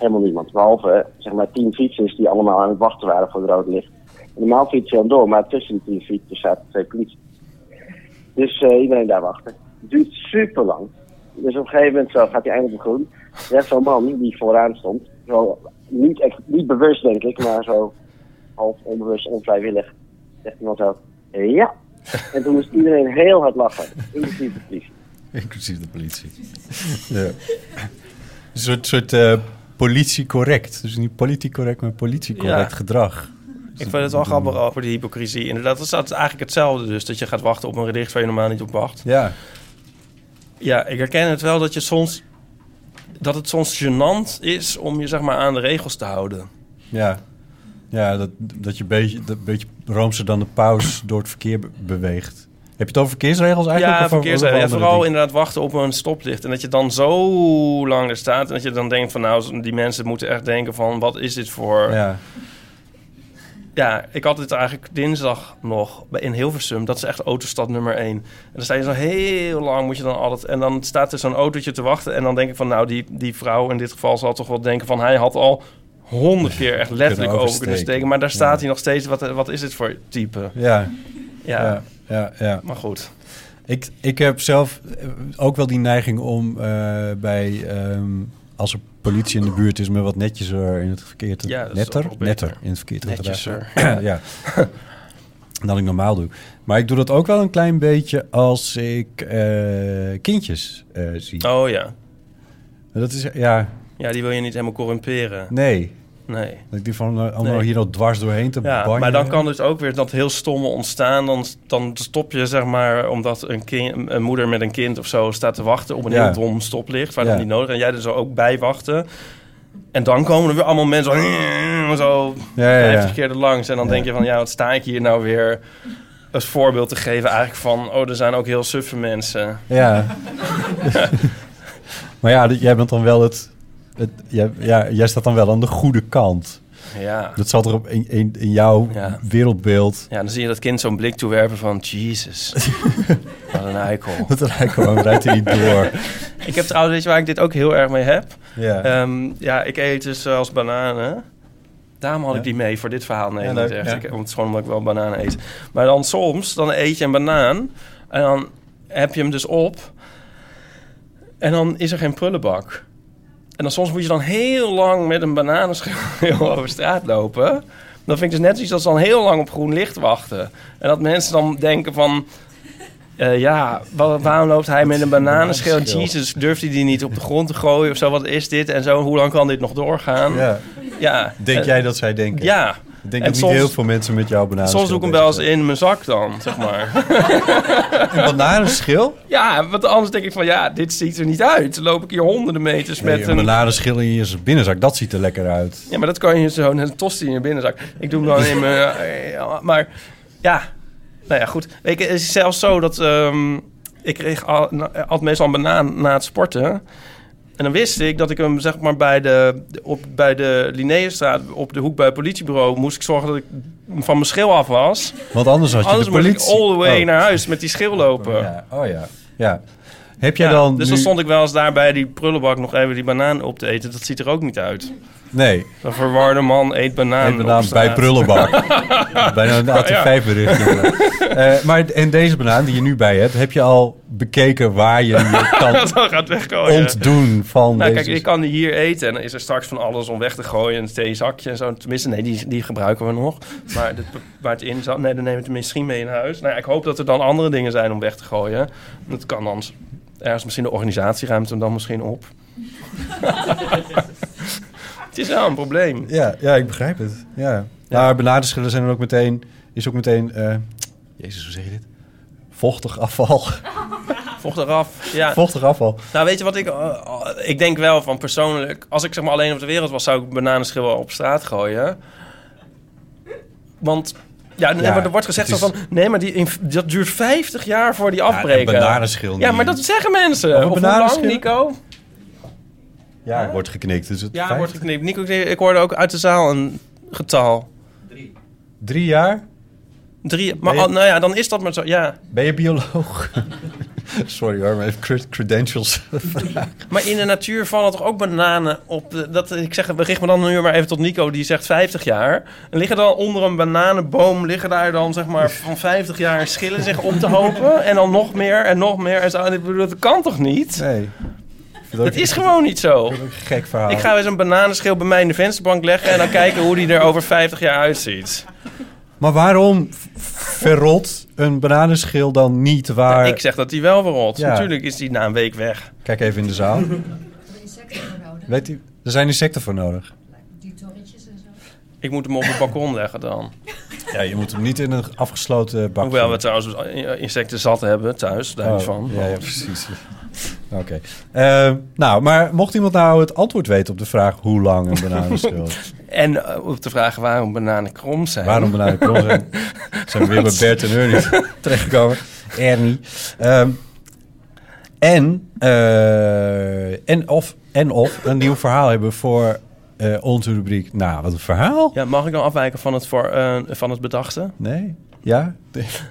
Helemaal niemand. Behalve eh, zeg maar tien fietsers die allemaal aan het wachten waren voor het rode licht. Normaal fiets je dan door, maar tussen die tien fietsers zaten twee politie. Dus eh, iedereen daar wachten. Het duurt super lang. Dus op een gegeven moment zo gaat hij eindelijk op groen. Er is zo'n man die vooraan stond. Zo, niet, echt, niet bewust denk ik, maar zo half onbewust, onvrijwillig. Zegt iemand zo, ja. En toen moest iedereen heel hard lachen, inclusief de politie. Inclusief de politie. ja. Een soort, soort eh, politie-correct. Dus niet politiek-correct, maar politie-correct Ja. gedrag. Ik vind het wel grappig over die hypocrisie. Inderdaad, dat is eigenlijk hetzelfde dus. Dat je gaat wachten op een gedicht waar je normaal niet op wacht. Ja. Ja, ik herken het wel dat je soms... Dat het soms gênant is om je zeg maar aan de regels te houden. Ja, ja dat, dat je een beetje, dat beetje roomser dan de paus door het verkeer be- beweegt. Heb je het over verkeersregels eigenlijk? Ja, of verkeersregels. Ja, over andere vooral dingen? inderdaad wachten op een stoplicht. En dat je dan zo lang er staat. En dat je dan denkt van nou, die mensen moeten echt denken van wat is dit voor... Ja. Ja, ik had dit eigenlijk dinsdag nog in Hilversum. Dat is echt autostad nummer 1. En dan sta je zo heel lang, moet je dan altijd... En dan staat er zo'n autootje te wachten. En dan denk ik van, nou, die, die vrouw in dit geval zal toch wel denken van... Hij had al honderd keer echt letterlijk over kunnen steken. Maar daar staat hij nog steeds. Wat, wat is dit voor type? Ja. Ja. ja, ja, ja. Maar goed. Ik, ik heb zelf eh, ook wel die neiging om eh, bij... ehm, als er politie in de buurt is, me wat netjes er in het verkeer te... Ja, netter? Netter in het verkeer te Netjeser. gedragen. ja. Dan ik normaal doe. Maar ik doe dat ook wel een klein beetje als ik eh, kindjes eh, zie. Oh ja. Dat is, ja, Ja, die wil je niet helemaal corrumperen. nee. Nee. Ik die van eh, Nee. hier al dwars doorheen te Ja, maar dan kan dus ook weer dat heel stomme ontstaan. Dan, dan stop je, zeg maar, omdat een, kind, een moeder met een kind of zo staat te wachten op een Ja. heel dom stoplicht, waar Ja. dan niet nodig. En jij er zo ook bij wachten. En dan komen er weer allemaal mensen zo, zo Ja, ja, ja. 50 keer er langs. En dan denk je van, ja, wat sta ik hier nou weer als voorbeeld te geven eigenlijk van... oh, er zijn ook heel suffe mensen. Ja. maar ja, jij bent dan wel het... het jij, ja, jij staat dan wel aan de goede kant. Ja. Dat zat er op in, in, in jouw Ja. wereldbeeld. Ja, dan zie je dat kind zo'n blik toewerpen van... Jesus, wat een eikel. Dat hij gewoon rijdt hij niet door. Ik heb trouwens, weet je waar ik dit ook heel erg mee heb? Ja. Ehm, ja, ik eet dus als bananen. Daarom had ik die mee voor dit verhaal. Nee, niet echt. Ik, het is gewoon omdat ik wel bananen eet. Maar dan soms, dan eet je een banaan. En dan heb je hem dus op. En dan is er geen prullenbak. En dan soms moet je dan heel lang met een bananenschil over straat lopen. Dan vind ik dus net zoiets dat ze dan heel lang op groen licht wachten. En dat mensen dan denken van... eh, ja, wa- waarom loopt hij met een bananenschil? Jesus, durft hij die niet op de grond te gooien of zo? Wat is dit? En zo, hoe lang kan dit nog doorgaan? Ja. Ja. Denk En- jij dat zij denken? Ja. Ik denk En soms- niet heel veel mensen met jouw bananen. Soms doe ik hem wel eens in mijn zak dan, zeg maar. Een bananenschil? ja, want anders denk ik van, ja, dit ziet er niet uit. Dan loop ik hier honderden meters Nee, met een een... bananenschil in je binnenzak, dat ziet er lekker uit. Ja, maar dat kan je zo, een tosti in je binnenzak. Ik doe hem dan in mijn... eh, maar ja, nou ja, goed. Weet je, het is zelfs zo dat... ehm, ik kreeg al, altijd meestal een banaan na het sporten. En dan wist ik dat ik hem zeg maar bij de, op, bij de Linnaeusstraat op de hoek bij het politiebureau moest ik zorgen dat ik van mijn schil af was. Want anders had je Anders de moest politie... ik all the way Oh. naar huis met die schil lopen. Ja, oh ja. ja. Heb jij Ja, dan dus nu- dan stond ik wel eens daar bij die prullenbak nog even die banaan op te eten. Dat ziet er ook niet uit. Nee. Een verwarde man eet banaan Eet banaan bij prullenbak. Bijna een AT5-bericht. Eh, maar in deze banaan die je nu bij hebt, heb je al bekeken waar je je kan gaat weggooien. ontdoen van Nou, deze... kijk, ik kan die hier eten en dan is er straks van alles om weg te gooien. Een theezakje en zo. Tenminste, nee, die, die gebruiken we nog. Maar dit, waar het in zat, nee, dan nemen we het misschien mee in huis. Nou, ja, ik hoop dat er dan andere dingen zijn om weg te gooien. Dat kan dan s- ergens misschien de organisatie ruimt hem dan misschien op. het is wel een probleem. Ja, ja, ik begrijp het. Ja. Maar banadenschillen zijn dan ook meteen... Is ook meteen... eh, Jezus, hoe zeg je dit? Vochtig afval. Vocht eraf. Ja. Vochtig afval. Nou, weet je wat ik... eh, ik denk wel van persoonlijk... Als ik zeg maar alleen op de wereld was... zou ik bananenschil wel op straat gooien. Want... Ja, nee, Ja, maar er wordt gezegd is- van... Nee, maar die, dat duurt 50 jaar voor die afbreken. een bananenschil Ja, maar dat zeggen mensen. Of hoe lang, Nico? Ja, er wordt geknikt. Dus het Ja, wordt geknipt. Nico, ik hoorde ook uit de zaal een getal. Drie jaar? Drie. Maar je- nou ja, dan is dat maar zo. Ja. Ben je bioloog? Sorry hoor, maar even cred- credentials. Maar in de natuur vallen toch ook bananen op... de- dat, ik zeg, we richten me dan nu maar even tot Nico, die zegt 50 jaar. En liggen dan onder een bananenboom... liggen daar dan zeg maar van 50 jaar schillen zich op te hopen... en dan nog meer en nog meer en zo. En ik bedoel, dat kan toch niet? Nee. Het is gewoon niet zo. Gek verhaal. Ik ga eens een bananenschil bij mij in de vensterbank leggen... en dan kijken hoe die er over 50 jaar uitziet. Maar waarom verrot een bananenschil dan niet waar... Ik zeg dat die wel verrot. Ja. Natuurlijk is die na een week weg. Kijk even in de zaal. Weet u, er zijn insecten voor nodig. Ik moet hem op het balkon leggen dan. Ja, je moet hem niet in een afgesloten bak Hoewel we trouwens insecten zat hebben thuis, daar Oh, van. Ja, ja, precies. Oké. Eh, nou, maar mocht iemand nou het antwoord weten op de vraag hoe lang een bananenschil is? En eh, op de vraag waarom bananen krom zijn. Waarom bananen krom zijn? Zijn we weer bij Bert en Ernie terechtgekomen. Ernie. Ehm, en, eh, en, of, en of een nieuw verhaal hebben voor eh, onze rubriek. Nou, wat een verhaal. Ja, mag ik dan afwijken van het, voor, van het bedachte? Nee? Ja?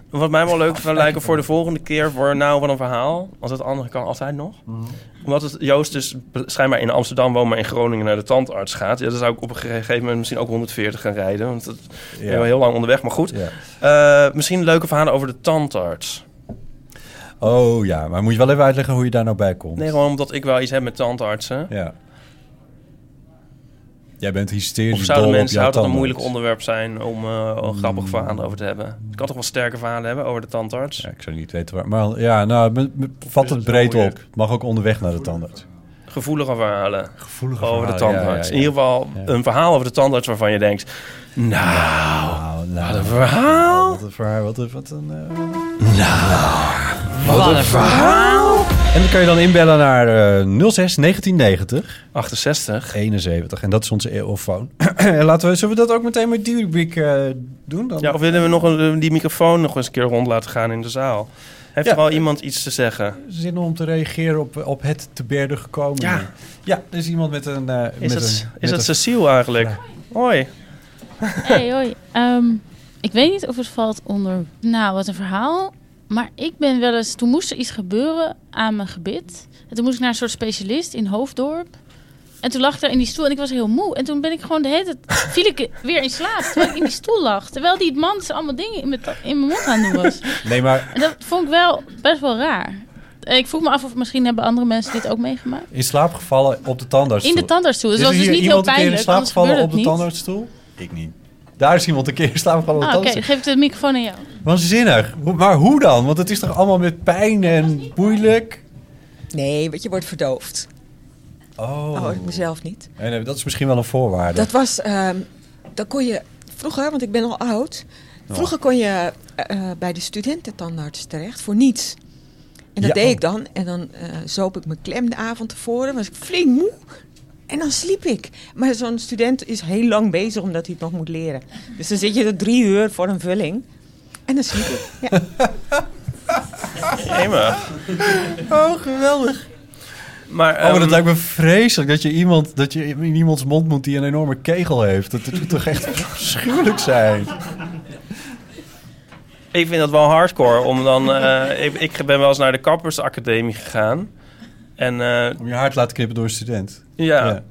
Wat mij wel leuk zou lijken voor de volgende keer voor nou van een verhaal. Als het andere kan altijd nog. Mhm. Omdat het Joost dus schijnbaar in Amsterdam woont, maar in Groningen naar de tandarts gaat. Ja, dan zou ik op een gegeven moment misschien ook 140 gaan rijden. Want dat is wel heel lang onderweg, maar goed. Ja. Eh, misschien leuke verhalen over de tandarts. Oh ja, maar moet je wel even uitleggen hoe je daar nou bij komt. Nee, gewoon omdat ik wel iets heb met tandartsen. Ja. Jij bent hysterisch Of zouden mensen, jouw zou dat een moeilijk onderwerp zijn om eh een grappig Mm. verhaal over te hebben? Ik kan toch wel sterke verhalen hebben over de tandarts? Ja, ik zou niet weten waar. Maar ja, nou, me- me- vat het breed op. Het mag ook onderweg naar de tandarts. Gevoelige verhalen Gevoelige over de verhalen, ja, tandarts. ja, In ieder geval Ja. een verhaal over de tandarts waarvan je denkt... Nou, nou, wat een verhaal. Wat een verhaal, wat een... Wat een eh, Wat een verhaal. En dan kan je dan inbellen naar eh 06 1990 68 71. En dat is onze eeuwfoon. en laten we, zullen we dat ook meteen met die rubriek eh, doen? Dan? Ja, of willen we nog een, die microfoon nog eens een keer rond laten gaan in de zaal? Heeft Ja. er wel iemand iets te zeggen? Zin om te reageren op, op het te berden gekomen. Ja. Ja, er is iemand met een... eh, Is met het, een, is met het een- Cecile eigenlijk? Hoi. Hey, hoi. Ehm, ik weet niet of het valt onder... Nou, wat een verhaal. Maar ik ben wel eens... Toen moest er iets gebeuren aan mijn gebit. En toen moest ik naar een soort specialist in Hoofddorp. En toen lag ik daar in die stoel en ik was heel moe. En toen ben ik gewoon de hele tijd... viel ik weer in slaap terwijl ik in die stoel lag. Terwijl die man ze allemaal dingen in mijn, in mijn mond aan het doen was. Nee, maar En dat vond ik wel best wel raar. En Ik vroeg me af of misschien hebben andere mensen dit ook meegemaakt. in slaap gevallen op de tandartsstoel. In de tandartsstoel. Dus Is dat was dus niet heel keer in pijnlijk. slaap gevallen op de tandartsstoel? Ik niet. Daar is iemand een keer op de Ah, Oké, tandartsstoel. geef ik de microfoon aan jou. Waanzinnig. Maar hoe dan? Want het is toch allemaal met pijn en moeilijk? Nee, want je wordt verdoofd. Oh. Oh, ik mezelf niet. En eh, dat is misschien wel een voorwaarde. Dat was, ehm dan kon je vroeger, want ik ben al oud. Vroeger kon je eh, bij de studententandarts terecht voor niets. En dat Ja, deed oh. ik dan. En dan eh zoop ik mijn klem de avond tevoren. Was ik flink moe. En dan sliep ik. Maar zo'n student is heel lang bezig omdat hij het nog moet leren. Dus dan zit je er drie uur voor een vulling. En dan sliep ik. Ja. Jemig. Oh, geweldig. Maar, oh, maar ehm, dat lijkt me vreselijk dat je iemand dat je in iemands mond moet die een enorme kegel heeft. Dat moet toch echt afschuwelijk zijn. Ik vind dat wel hardcore. Om dan, eh, ik, ik ben wel eens naar de kappersacademie gegaan. En, eh, Om je haar te laten knippen door een student. ja, Ja.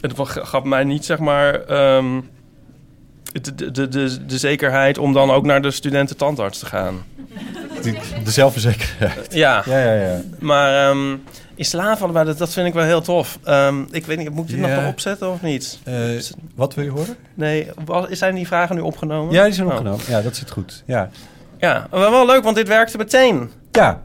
het gaf mij niet zeg maar ehm, de, de, de, de, de zekerheid om dan ook naar de studententandarts te gaan. Die, de zelfverzekerdheid. Ja. Ja, ja, ja. Maar ehm in vallen, maar dat, dat vind ik wel heel tof. Ehm, ik weet niet, moet ik dit Ja. nog erop zetten of niet? Eh, wat wil je horen? Nee, zijn die vragen nu opgenomen? Ja, die zijn Oh. opgenomen. Ja, dat zit goed. Ja. Ja, maar wel leuk, want dit werkte meteen. Ja.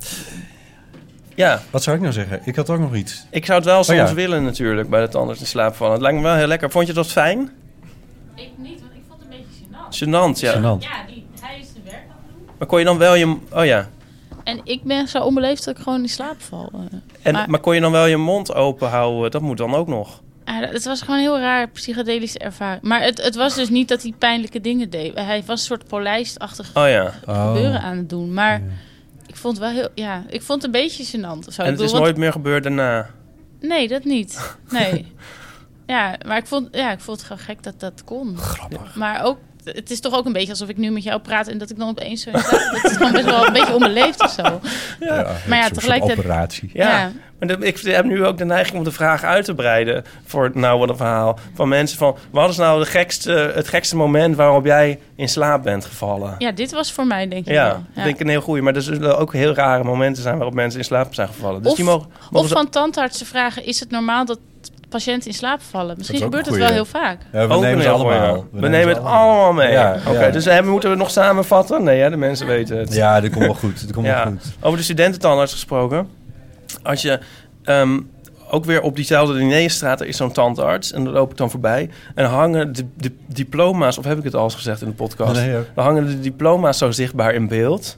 Ja. Wat zou ik nou zeggen? Ik had ook nog iets. Ik zou het wel soms Oh ja. willen natuurlijk, bij de tandarts in slaap vallen. Het lijkt me wel heel lekker. Vond je dat fijn? Ik niet, want ik vond het een beetje gênant. Gênant, ja. Gênant. Ja, die, hij is de werk aan het doen. Maar kon je dan wel je... Oh ja. En ik ben zo onbeleefd dat ik gewoon in slaap val. eh. En, maar maar, kon je dan wel je mond open houden? Dat moet dan ook nog. ah, het was gewoon een heel raar psychedelische ervaring. Maar het, het was dus niet dat hij pijnlijke dingen deed. Hij was een soort polijstachtig Oh ja. gebeuren aan het doen. Maar ik vond het wel heel... Ja, ik vond het een beetje gênant. of zo. En het bedoel, is want- nooit meer gebeurd daarna. Nee, dat niet. Nee. ja, maar ik vond, ja, ik vond het gewoon gek dat dat kon. Grappig. Maar ook, het is toch ook een beetje alsof ik nu met jou praat en dat ik dan opeens zo Dat is gewoon best wel een beetje onbeleefd of zo. maar ja, tegelijkertijd... operatie. Ja. Ja. Maar de- ik heb nu ook de neiging om de vraag uit te breiden voor het nou wat een verhaal van mensen van wat is nou de gekste, het gekste moment waarop jij in slaap bent gevallen? Ja, dit was voor mij denk ik Ja, wel. dat Ja. denk ik een heel goeie. Maar er zullen ook heel rare momenten zijn waarop mensen in slaap zijn gevallen. Dus of die mogen, mogen of ze- van tandartsen vragen, is het normaal dat patiënten in slaap vallen? Misschien gebeurt het wel heel vaak. Ja, we nemen heel allemaal. goeie. We, nemen het allemaal mee. Ja, Oké, ja. dus hebben, moeten we het nog samenvatten? Nee, hè, de mensen weten het. Ja, dat komt wel goed. Dat komt Ja. wel goed. Over de studententandarts gesproken. Als je ehm, ook weer op diezelfde Linnéestraat, er is zo'n tandarts. En daar loop ik dan voorbij. En dan hangen de, de diploma's, of heb ik het al eens gezegd in de podcast? Nee, dan hangen de diploma's zo zichtbaar in beeld.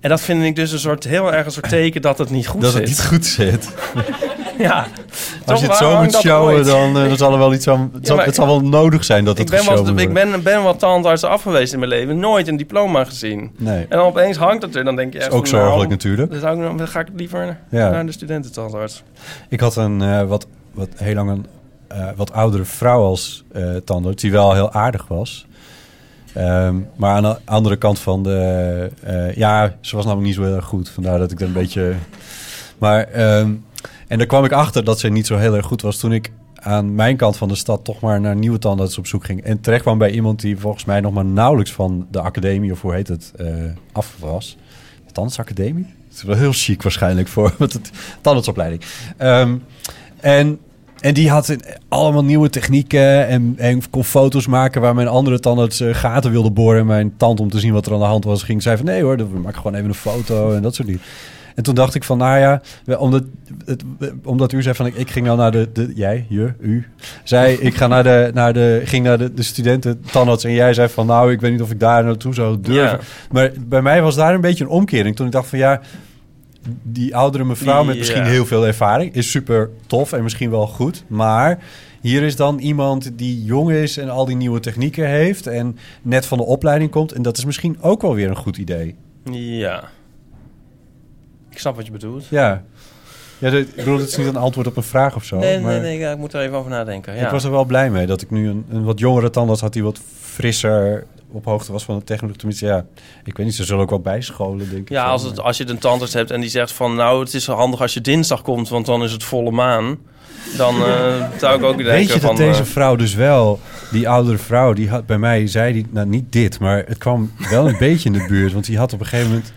En dat vind ik dus een soort, heel erg een soort teken dat het niet goed dat zit. het niet goed zit. Ja. Als je het zo moet showen, dan, eh, dan zal er wel iets aan... Het zal, het zal wel nodig zijn dat Ik het ben, wel, wordt. ik ben, ben wel tandartsen af geweest in mijn leven. Nooit een diploma gezien. Nee. En dan opeens hangt het er. Dan denk je is echt ook van, nou, zorgelijk natuurlijk. Dan, zou ik, dan ga ik liever Ja. naar de studententandarts. Ik had een eh, wat, wat heel lang een eh, wat oudere vrouw als tandarts, die wel heel aardig was. Ehm, maar aan de andere kant van de... ja, ze was namelijk niet zo heel erg goed. Vandaar dat ik er een beetje... Maar, ehm, en daar kwam ik achter dat ze niet zo heel erg goed was... toen ik aan mijn kant van de stad toch maar naar nieuwe tandarts op zoek ging. En terecht kwam bij iemand die volgens mij nog maar nauwelijks van de academie... of hoe heet het, eh, af was. De tandartsacademie? Het is wel heel chic waarschijnlijk voor het tandartsopleiding. Ehm, en, en die had allemaal nieuwe technieken en, en kon foto's maken waar mijn andere tandarts eh, gaten wilde boren. En mijn tand om te zien wat er aan de hand was, ging zei van nee hoor, we maken gewoon even een foto en dat soort dingen. En toen dacht ik van, nou ja, omdat, het, omdat u zei van, ik, ik ging nou naar de, de jij, je, u, zei, ik ga naar de, naar de, ging naar de, de studenten tandarts en jij zei van, nou, ik weet niet of ik daar naartoe zou durven. Ja. Maar bij mij was daar een beetje een omkering. Toen ik dacht van, ja, die oudere mevrouw met Ja. misschien heel veel ervaring is super tof en misschien wel goed. Maar hier is dan iemand die jong is en al die nieuwe technieken heeft en net van de opleiding komt. En dat is misschien ook wel weer een goed idee. Ja. Ik snap wat je bedoelt. Ja. Ja, ik bedoel, het is niet een antwoord op een vraag of zo. nee, maar nee, nee, ja, ik moet er even over nadenken. Ja. Ik was er wel blij mee dat ik nu een, een wat jongere tandarts had die wat frisser op hoogte was van de technologie. Tenminste, ja, ik weet niet, ze zullen ook wel bijscholen, denk ik. Ja, zo, als, het, maar- als je een tandarts hebt en die zegt van... nou, het is handig als je dinsdag komt, want dan is het volle maan. Dan eh, zou ik ook denken Weet je van... dat deze eh, vrouw dus wel, die oudere vrouw, die had bij mij, zei die, nou niet dit, maar het kwam wel een beetje in de buurt. Want die had op een gegeven moment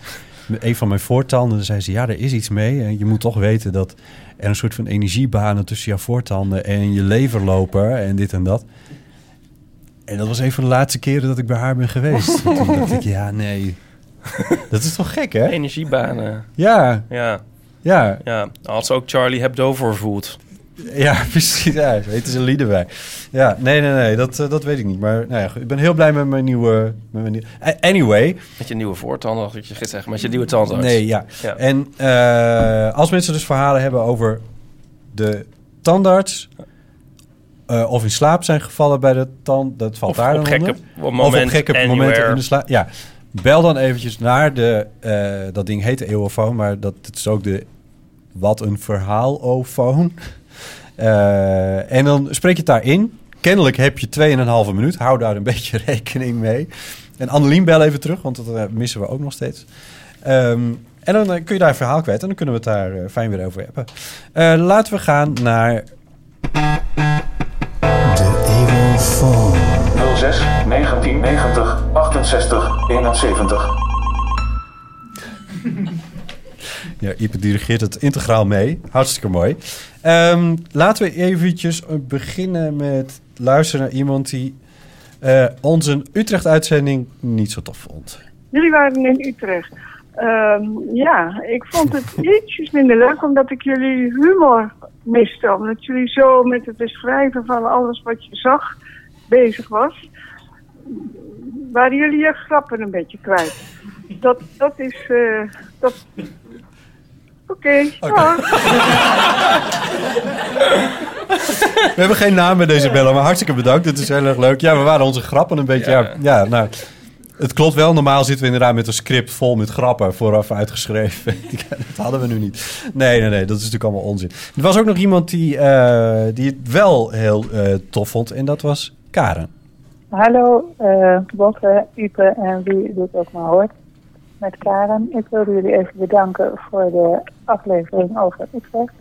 een van mijn voortanden, dan zei ze, ja, er is iets mee. En je moet toch weten dat er een soort van energiebanen tussen jouw voortanden en je lever lopen en dit en dat. En dat was een van de laatste keren dat ik bij haar ben geweest. Toen dacht ik, ja, nee. Dat is toch gek, hè? Energiebanen. Ja, Ja. ja. Ja, had ze ook Charlie Hebdo voor voelt. Ja, precies. Ja, zo heten ze lieden bij. Ja, nee, nee, nee, dat, eh, dat weet ik niet. Maar nou ja, ik ben heel blij met mijn nieuwe... Met mijn nieuwe A- anyway. Met je nieuwe voortanden, had ik je gezegd. Met je nieuwe tandarts. Nee, ja. Ja. En eh, als mensen dus verhalen hebben over de tandarts... eh, of in slaap zijn gevallen bij de tand, dat valt Of daar op dan gekke moment, of op gekke anywhere. momenten in de slaap. Ja, bel dan eventjes naar de... eh, dat ding heet de eeuwofoon, maar dat het is ook de... Wat een verhaal-ofoon. Eh, en dan spreek je het daarin. Kennelijk heb je 2,5 minuut. Hou daar een beetje rekening mee. En Annelien, bel even terug, want dat eh, missen we ook nog steeds. Ehm, en dan eh, kun je daar een verhaal kwijt en dan kunnen we het daar fijn weer over hebben. Eh, laten we gaan naar 06 1990 68 71. Ja, Ipe dirigeert het integraal mee. Hartstikke mooi. Ehm, laten we eventjes beginnen met luisteren naar iemand die eh, onze Utrecht-uitzending niet zo tof vond. Jullie waren in Utrecht. Ehm, ja, ik vond het ietsjes minder leuk omdat ik jullie humor miste. Omdat jullie zo met het beschrijven van alles wat je zag bezig was. Waren jullie je grappen een beetje kwijt. Dat, dat is... eh, dat... Oké. We hebben geen naam bij deze bellen, maar hartstikke bedankt. Dit is heel erg leuk. Ja, we waren onze grappen een beetje... Ja, ja nou, het klopt wel. Normaal zitten we inderdaad met een script vol met grappen vooraf uitgeschreven. dat hadden we nu niet. Nee, nee, nee. Dat is natuurlijk allemaal onzin. Er was ook nog iemand die, eh, die het wel heel eh, tof vond. En dat was Karen. Hallo, eh Botte, Ipe en wie dit ook maar hoort. Met Karen. Ik wilde jullie even bedanken voor de aflevering over Utrecht.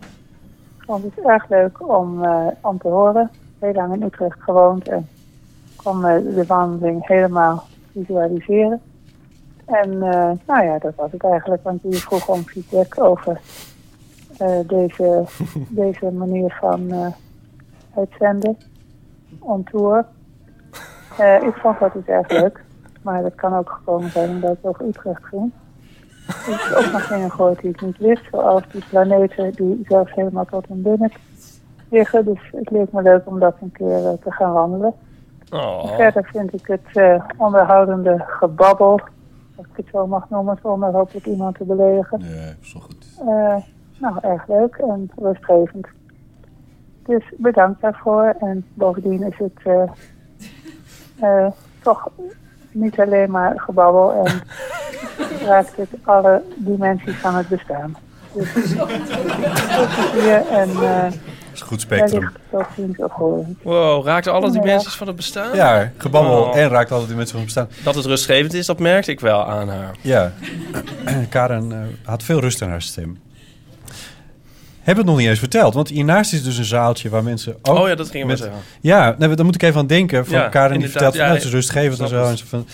Ik vond het erg leuk om, eh, om te horen. Heel lang in Utrecht gewoond en kon eh, de wandeling helemaal visualiseren. En eh, nou ja, dat was het eigenlijk, want jullie vroegen om feedback over deze, deze manier van uitzenden on tour. Ik vond dat dus erg leuk. Maar dat kan ook gekomen zijn omdat het over Utrecht ging. Ik heb ook nog dingen gehoord die ik niet wist. Zoals die planeten die zelfs helemaal tot hun binnen liggen. Dus het leek me leuk om dat een keer eh, te gaan wandelen. Oh. Verder vind ik het eh, onderhoudende gebabbel, als ik het zo mag noemen, zonder hopelijk iemand te beledigen. Nee, is wel goed. Eh, nou, erg leuk en rustgevend. Dus bedankt daarvoor. En bovendien is het eh, eh, toch niet alleen maar gebabbel en raakt het alle dimensies van het bestaan. Dus plezier en uh, is een goed spectrum. Wow, raakt alle dimensies van het bestaan? Ja, gebabbel Oh. en raakt altijd die mensen van bestaan. Dat het rustgevend is, dat merkte ik wel aan haar. Ja, Karen eh, had veel rust in haar stem. Hebben het nog niet eens verteld, want hiernaast is dus een zaaltje waar mensen ook... Oh ja, dat ging met, maar zeggen. Ja, daar moet ik even aan denken. Van Ja, Karen die vertelt van, Ja, nou, het is rustgevend en zo. En zo van,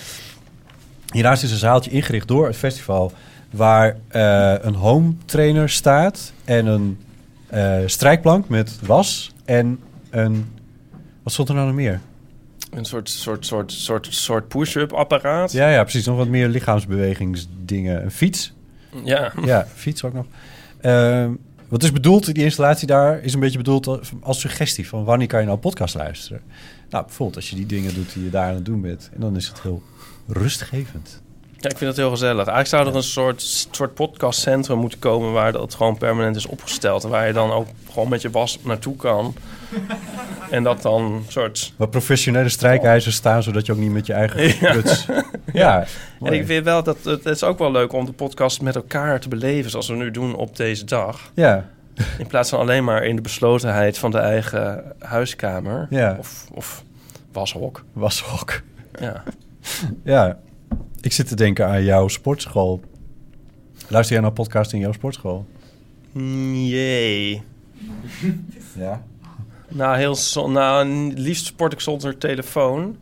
hiernaast is een zaaltje ingericht door het festival... waar eh, een home trainer staat en een eh, strijkplank met was en een... Wat stond er nou nog meer? Een soort, soort, soort, soort, soort push-up apparaat. Ja, ja, precies. Nog wat meer lichaamsbewegingsdingen. Een fiets. Ja. Ja, fiets ook nog. Ehm, wat is bedoeld, die installatie daar is een beetje bedoeld als- suggestie van wanneer kan je nou podcast luisteren. Nou, bijvoorbeeld als je die dingen doet die je daar aan het doen bent. En dan is het heel rustgevend. Ja, ik vind het heel gezellig. Eigenlijk zou er een soort, soort podcastcentrum moeten komen waar dat gewoon permanent is opgesteld. En waar je dan ook gewoon met je was naartoe kan. En dat dan soort... Waar professionele strijkijzers staan, zodat je ook niet met je eigen Ja. kluts... Ja, en ik vind wel dat het, het is ook wel leuk om de podcast met elkaar te beleven, zoals we nu doen op deze dag. Ja. In plaats van alleen maar in de beslotenheid van de eigen huiskamer. Ja. Of, of washok. Washok. Ja. Ja, ik zit te denken aan jouw sportschool. Luister jij naar podcast in jouw sportschool? Jee. Ja. Nou, heel zo, nou, liefst sport ik zonder telefoon.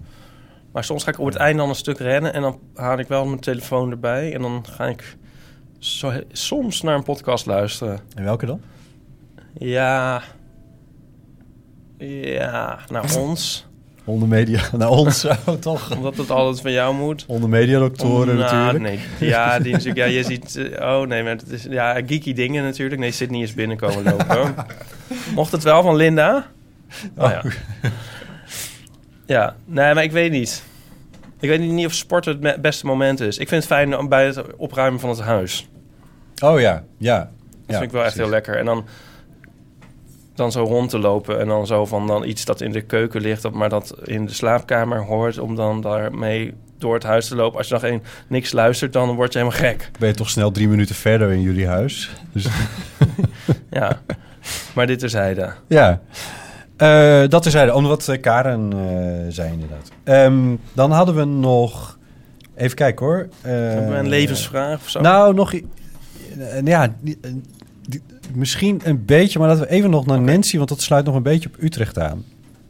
Maar soms ga ik op het einde dan een stuk rennen en dan haal ik wel mijn telefoon erbij. En dan ga ik soms naar een podcast luisteren. En welke dan? Ja. Ja, naar ons. Onder media, naar ons oh, toch? Omdat het altijd van jou moet. Onder mediadoktoren Nou, natuurlijk. Nee, ja, die natuurlijk. Ja, je ziet. eh, oh nee, maar het is ja geeky dingen natuurlijk. Nee, Sydney is binnenkomen lopen. Mocht het wel van Linda? Oh, ja. Ja, nee, maar ik weet niet. Ik weet niet of sport het beste moment is. Ik vind het fijn om bij het opruimen van het huis. Oh ja, ja. Dat ja, vind ik wel echt heel lekker. En dan, dan zo rond te lopen en dan zo van dan iets dat in de keuken ligt, dat maar dat in de slaapkamer hoort, om dan daarmee door het huis te lopen. Als je nog één niks luistert, dan word je helemaal gek. Ben je toch snel drie minuten verder in jullie huis. Dus, Ja, maar dit terzijde. ja. Eh, dat terzijde, om wat eh, Karen eh, zei inderdaad. Ehm, dan hadden we nog... Even kijken hoor. Hebben we een levensvraag of zo? Nou, nog... ja, misschien een beetje, maar laten we even nog naar Nancy, want dat sluit nog een beetje op Utrecht aan.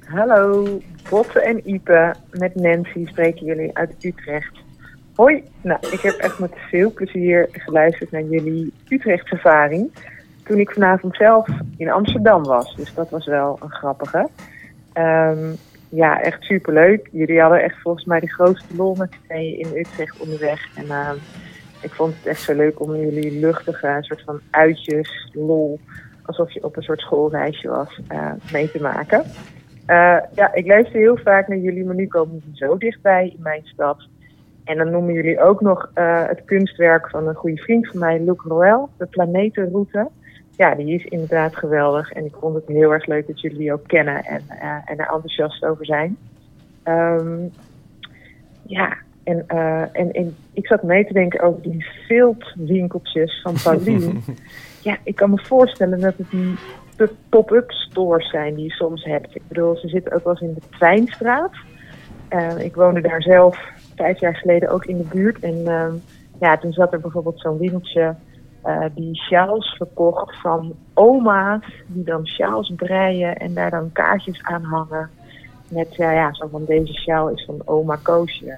Hallo, Botte en Ipe. Met Nancy spreken jullie uit Utrecht. Hoi, nou, ik heb echt met veel plezier geluisterd naar jullie Utrecht-ervaring. Toen ik vanavond zelf in Amsterdam was. Dus dat was wel een grappige. Ehm, ja, echt superleuk. Jullie hadden echt volgens mij de grootste lol met z'n in Utrecht onderweg. En ehm, ik vond het echt zo leuk om jullie luchtige soort van uitjes, lol, alsof je op een soort schoolreisje was, eh, mee te maken. Eh, ja, ik luister heel vaak naar jullie, maar nu komen ze zo dichtbij in mijn stad. En dan noemen jullie ook nog eh, het kunstwerk van een goede vriend van mij, Luc Roel, de Planetenroute. Ja, die is inderdaad geweldig. En ik vond het heel erg leuk dat jullie ook kennen en, en er enthousiast over zijn. Ehm, ja, en, eh, en, en ik zat mee te denken over die viltwinkeltjes van Paulien. ja, ik kan me voorstellen dat het die pop-up stores zijn die je soms hebt. Ik bedoel, ze zitten ook wel eens in de Twijnstraat. Eh, ik woonde daar zelf vijf jaar geleden ook in de buurt. En ehm, ja, toen zat er bijvoorbeeld zo'n winkeltje eh, die sjaals verkocht van oma's. Die dan sjaals breien en daar dan kaartjes aan hangen. Met, ja, ja, zo van deze sjaal is van oma Koosje.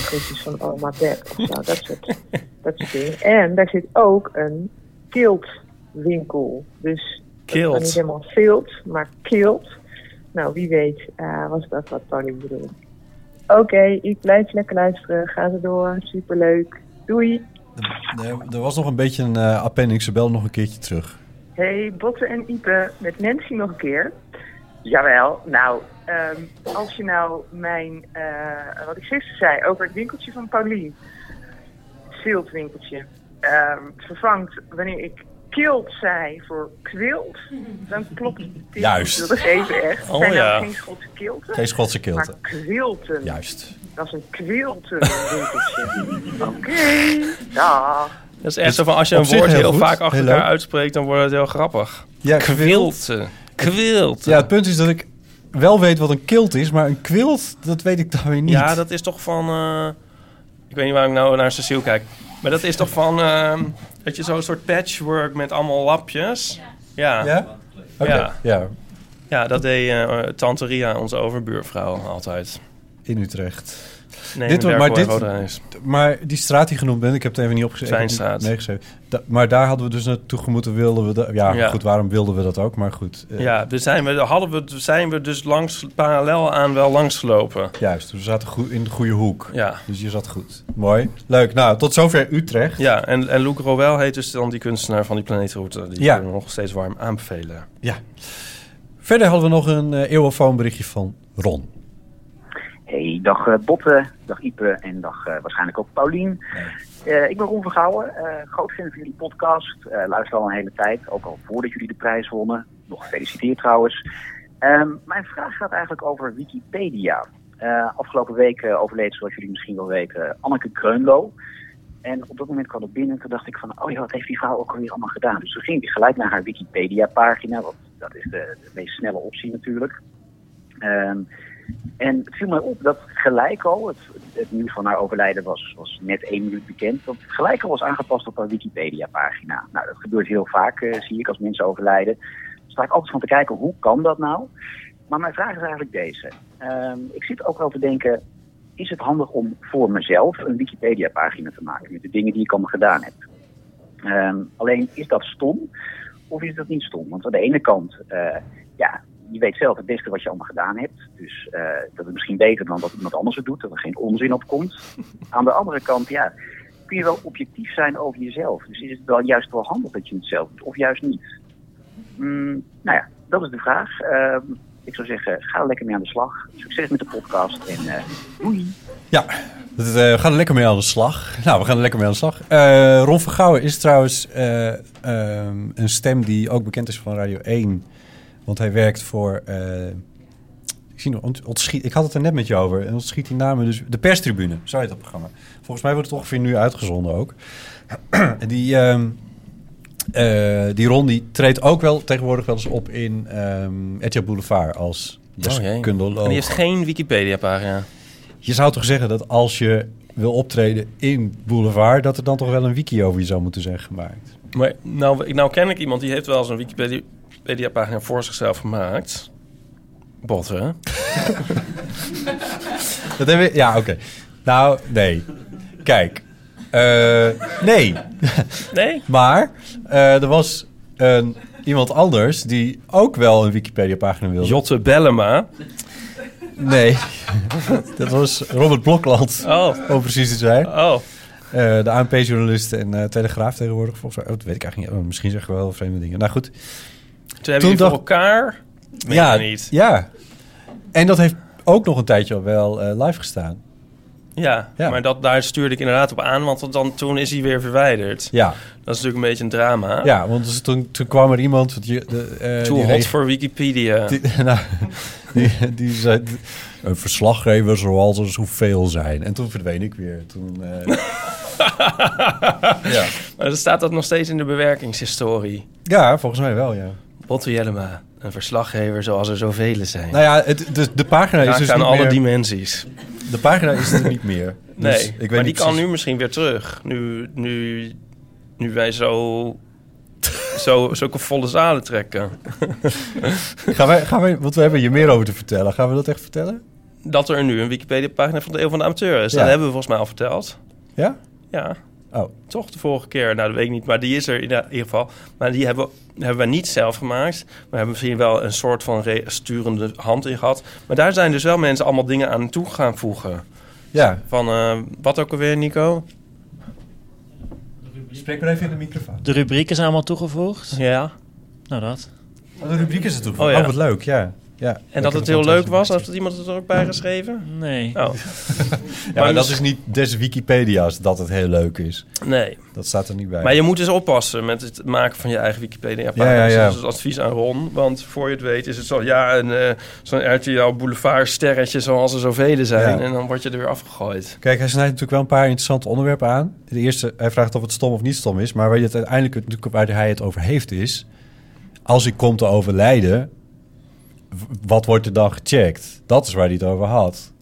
Groetjes van oma Beb of zo. Dat soort, dat soort dingen. En daar zit ook een kiltwinkel. Dus Kilt. niet helemaal field, maar kilt. Nou, wie weet uh, was dat wat Tony bedoelde. Oké, ik blijf lekker luisteren. Ga ze door. Superleuk. Doei. Er, er was nog een beetje een uh, appendix, ze belde nog een keertje terug. Hey, Botte en Ipe, met Nancy nog een keer. Jawel, nou, um, als je nou mijn, uh, wat ik gisteren zei over het winkeltje van Paulien, Ziltwinkeltje, um, vervangt wanneer ik kilt zei voor kwilt, dan klopt het. Juist. Dat even echt. Oh, zijn ja. nou geen Schotse kilten. Geen Schotse kilten. Maar kwilten. Juist. Dat is een kwiltenwinkeltje. Oké, dag. Dat is echt zo van als je een woord heel, heel vaak achter elkaar uitspreekt, dan wordt het heel grappig. Ja, kwilten. Kwilten. Ja, het punt is dat ik wel weet wat een kilt is, maar een quilt, dat weet ik dan weer niet. Ja, dat is toch van... Uh, ik weet niet waarom ik nou naar Cecile kijk. Maar dat is toch van... Uh, dat je zo'n soort patchwork met allemaal lapjes. Ja. Ja? Okay. Ja. ja. Ja, dat deed uh, Tante Ria, onze overbuurvrouw, altijd. In Utrecht. Nee, dit, maar, maar, dit, maar die straat die genoemd bent, ik heb het even niet opgeschreven. Twijnstraat. Nee, geschreven. Da, maar daar hadden we dus naartoe gemoeten, wilden we dat. Ja, ja, goed, waarom wilden we dat ook? Maar goed. Uh, ja, dus zijn we, hadden we, zijn we dus langs, parallel aan wel langs gelopen. Juist, we zaten goed in de goede hoek. Ja. Dus je zat goed. Mooi. Leuk. Nou, tot zover Utrecht. Ja, en, en Luc Rowell heet dus dan die kunstenaar van die planeetroute. Die ja. kunnen we nog steeds warm aanbevelen. Ja. Verder hadden we nog een uh, eeuwenfoonberichtje van Ron. Hey, dag uh, Botte, dag Ipe en dag uh, waarschijnlijk ook Paulien. Uh, ik ben Ron Vergouwen, groot fan van jullie podcast. luister al een hele tijd, ook al voordat jullie de prijs wonnen. Nog gefeliciteerd trouwens. Um, mijn vraag gaat eigenlijk over Wikipedia. afgelopen week overleed, zoals jullie misschien wel weten, Anneke Kreunlo. En op dat moment kwam ik binnen en toen dacht ik van, oh ja, wat heeft die vrouw ook alweer allemaal gedaan? Dus toen ging ik gelijk naar haar Wikipedia-pagina, want dat is de, de meest snelle optie natuurlijk. Um, en het viel mij op dat gelijk al, het, het nieuws van haar overlijden was, net één minuut bekend, dat gelijk al was aangepast op haar Wikipedia-pagina. Nou, dat gebeurt heel vaak, uh, zie ik, als mensen overlijden. Dan sta ik altijd van te kijken, hoe kan dat nou? Maar mijn vraag is eigenlijk deze. Um, ik zit ook wel te denken, is het handig om voor mezelf een Wikipedia-pagina te maken met de dingen die ik allemaal gedaan heb? Um, alleen, is dat stom of is dat niet stom? Want aan de ene kant, uh, ja, je weet zelf het beste wat je allemaal gedaan hebt. Dus uh, dat is misschien beter dan dat iemand anders het doet, dat er geen onzin op komt. Aan de andere kant, ja, kun je wel objectief zijn over jezelf. Dus is het wel juist wel handig dat je het zelf doet, of juist niet? Mm, nou ja, dat is de vraag. Uh, ik zou zeggen, ga er lekker mee aan de slag. Succes met de podcast en uh, doei. Ja, we uh, gaan er lekker mee aan de slag. Nou, we gaan er lekker mee aan de slag. Ron Vergouwen is trouwens um, een stem die ook bekend is van Radio 1. Want hij werkt voor uh, Ik, zie nog, ont- ontschiet, ik had het er net met je over. En ontschiet die namen dus... De perstribune, zo heet dat programma. Volgens mij wordt het ongeveer nu uitgezonden ook. en die, eh, die Ron die treedt ook wel tegenwoordig wel eens op in ehm RTL Boulevard als Oh jee. deskundoloog. En die heeft geen Wikipedia-pagina. Je zou toch zeggen dat als je wil optreden in Boulevard... dat er dan toch wel een wiki over je zou moeten zijn gemaakt. Maar nou, ik- nou ken ik iemand die heeft wel eens een Wikipedia- Wikipedia-pagina voor zichzelf gemaakt. Botten. Dat hebben we, ja, oké. Nou, nee. Kijk. eh, nee. Nee? maar eh, er was een, iemand anders die ook wel een Wikipedia-pagina wilde. Jotte Bellema. Nee. dat was Robert Blokland. Oh. Om precies te zijn. Oh. Eh, de ANP-journalist en eh, Telegraaf tegenwoordig. Volgens mij. Oh, dat weet ik eigenlijk niet. Oh, misschien zeggen we wel vreemde dingen. Nou goed. Toen hebben jullie voor elkaar... Meen ja, niet. ja. En dat heeft ook nog een tijdje wel eh, live gestaan. Ja, Ja. maar dat, daar stuurde ik inderdaad op aan, want dan, toen is hij weer verwijderd. Ja. Dat is natuurlijk een beetje een drama. Ja, want dus toen, toen kwam er iemand... de, eh, Too die hot voor Wikipedia. Die, nou, die, die zei, een verslaggever zoals er zoveel zijn. En toen verdween ik weer. Toen, eh, ja. Maar dan staat dat nog steeds in de bewerkingshistorie. ja, volgens mij wel, ja. Botte Jellema, een verslaggever zoals er zoveel zijn. Nou ja, het, de, de pagina is dus aan alle meer... dimensies. De pagina is er niet meer. Nee, Dus ik weet maar die kan nu misschien weer terug. Nu, nu, nu wij zo, zo zulke volle zalen trekken. Gaan wij, gaan wij, want we hebben hier meer over te vertellen. Gaan we dat echt vertellen? Dat er nu een Wikipedia-pagina van de Eeuw van de Amateur is. Ja. Dat hebben we volgens mij al verteld. Ja? Ja. Oh. Toch de vorige keer? Nou, dat weet ik niet. Maar die is er in ieder geval. Maar die hebben, hebben wij niet zelf gemaakt. We hebben misschien wel een soort van re- sturende hand in gehad. Maar daar zijn dus wel mensen allemaal dingen aan toe gaan voegen. Ja. Van, eh, wat ook alweer, Nico? Spreek maar even in de microfoon. De rubrieken zijn allemaal toegevoegd? Ja. Nou, dat. Oh, de rubriek is er toe. Oh, Oh, ja. wat leuk, ja. Ja. En dat het heel leuk was? Heeft iemand het er ook bij geschreven? Nee. Oh. Ja, maar dat dus- is niet des Wikipedia's dat het heel leuk is. Nee. Dat staat er niet bij. Maar je moet dus oppassen met het maken van je eigen Wikipedia-pagina. Ja, ja, ja. Dus dat is advies aan Ron. Want voor je het weet is het zo... Ja, een, eh, zo'n RTL Boulevard sterretje zoals er zoveel zijn. Ja. En dan word je er weer afgegooid. Kijk, hij snijdt natuurlijk wel een paar interessante onderwerpen aan. De eerste, hij vraagt of het stom of niet stom is. Maar waar, je het uiteindelijk, waar hij het over heeft is... als ik kom te overlijden, wat wordt er dan gecheckt? Dat is waar hij het over had.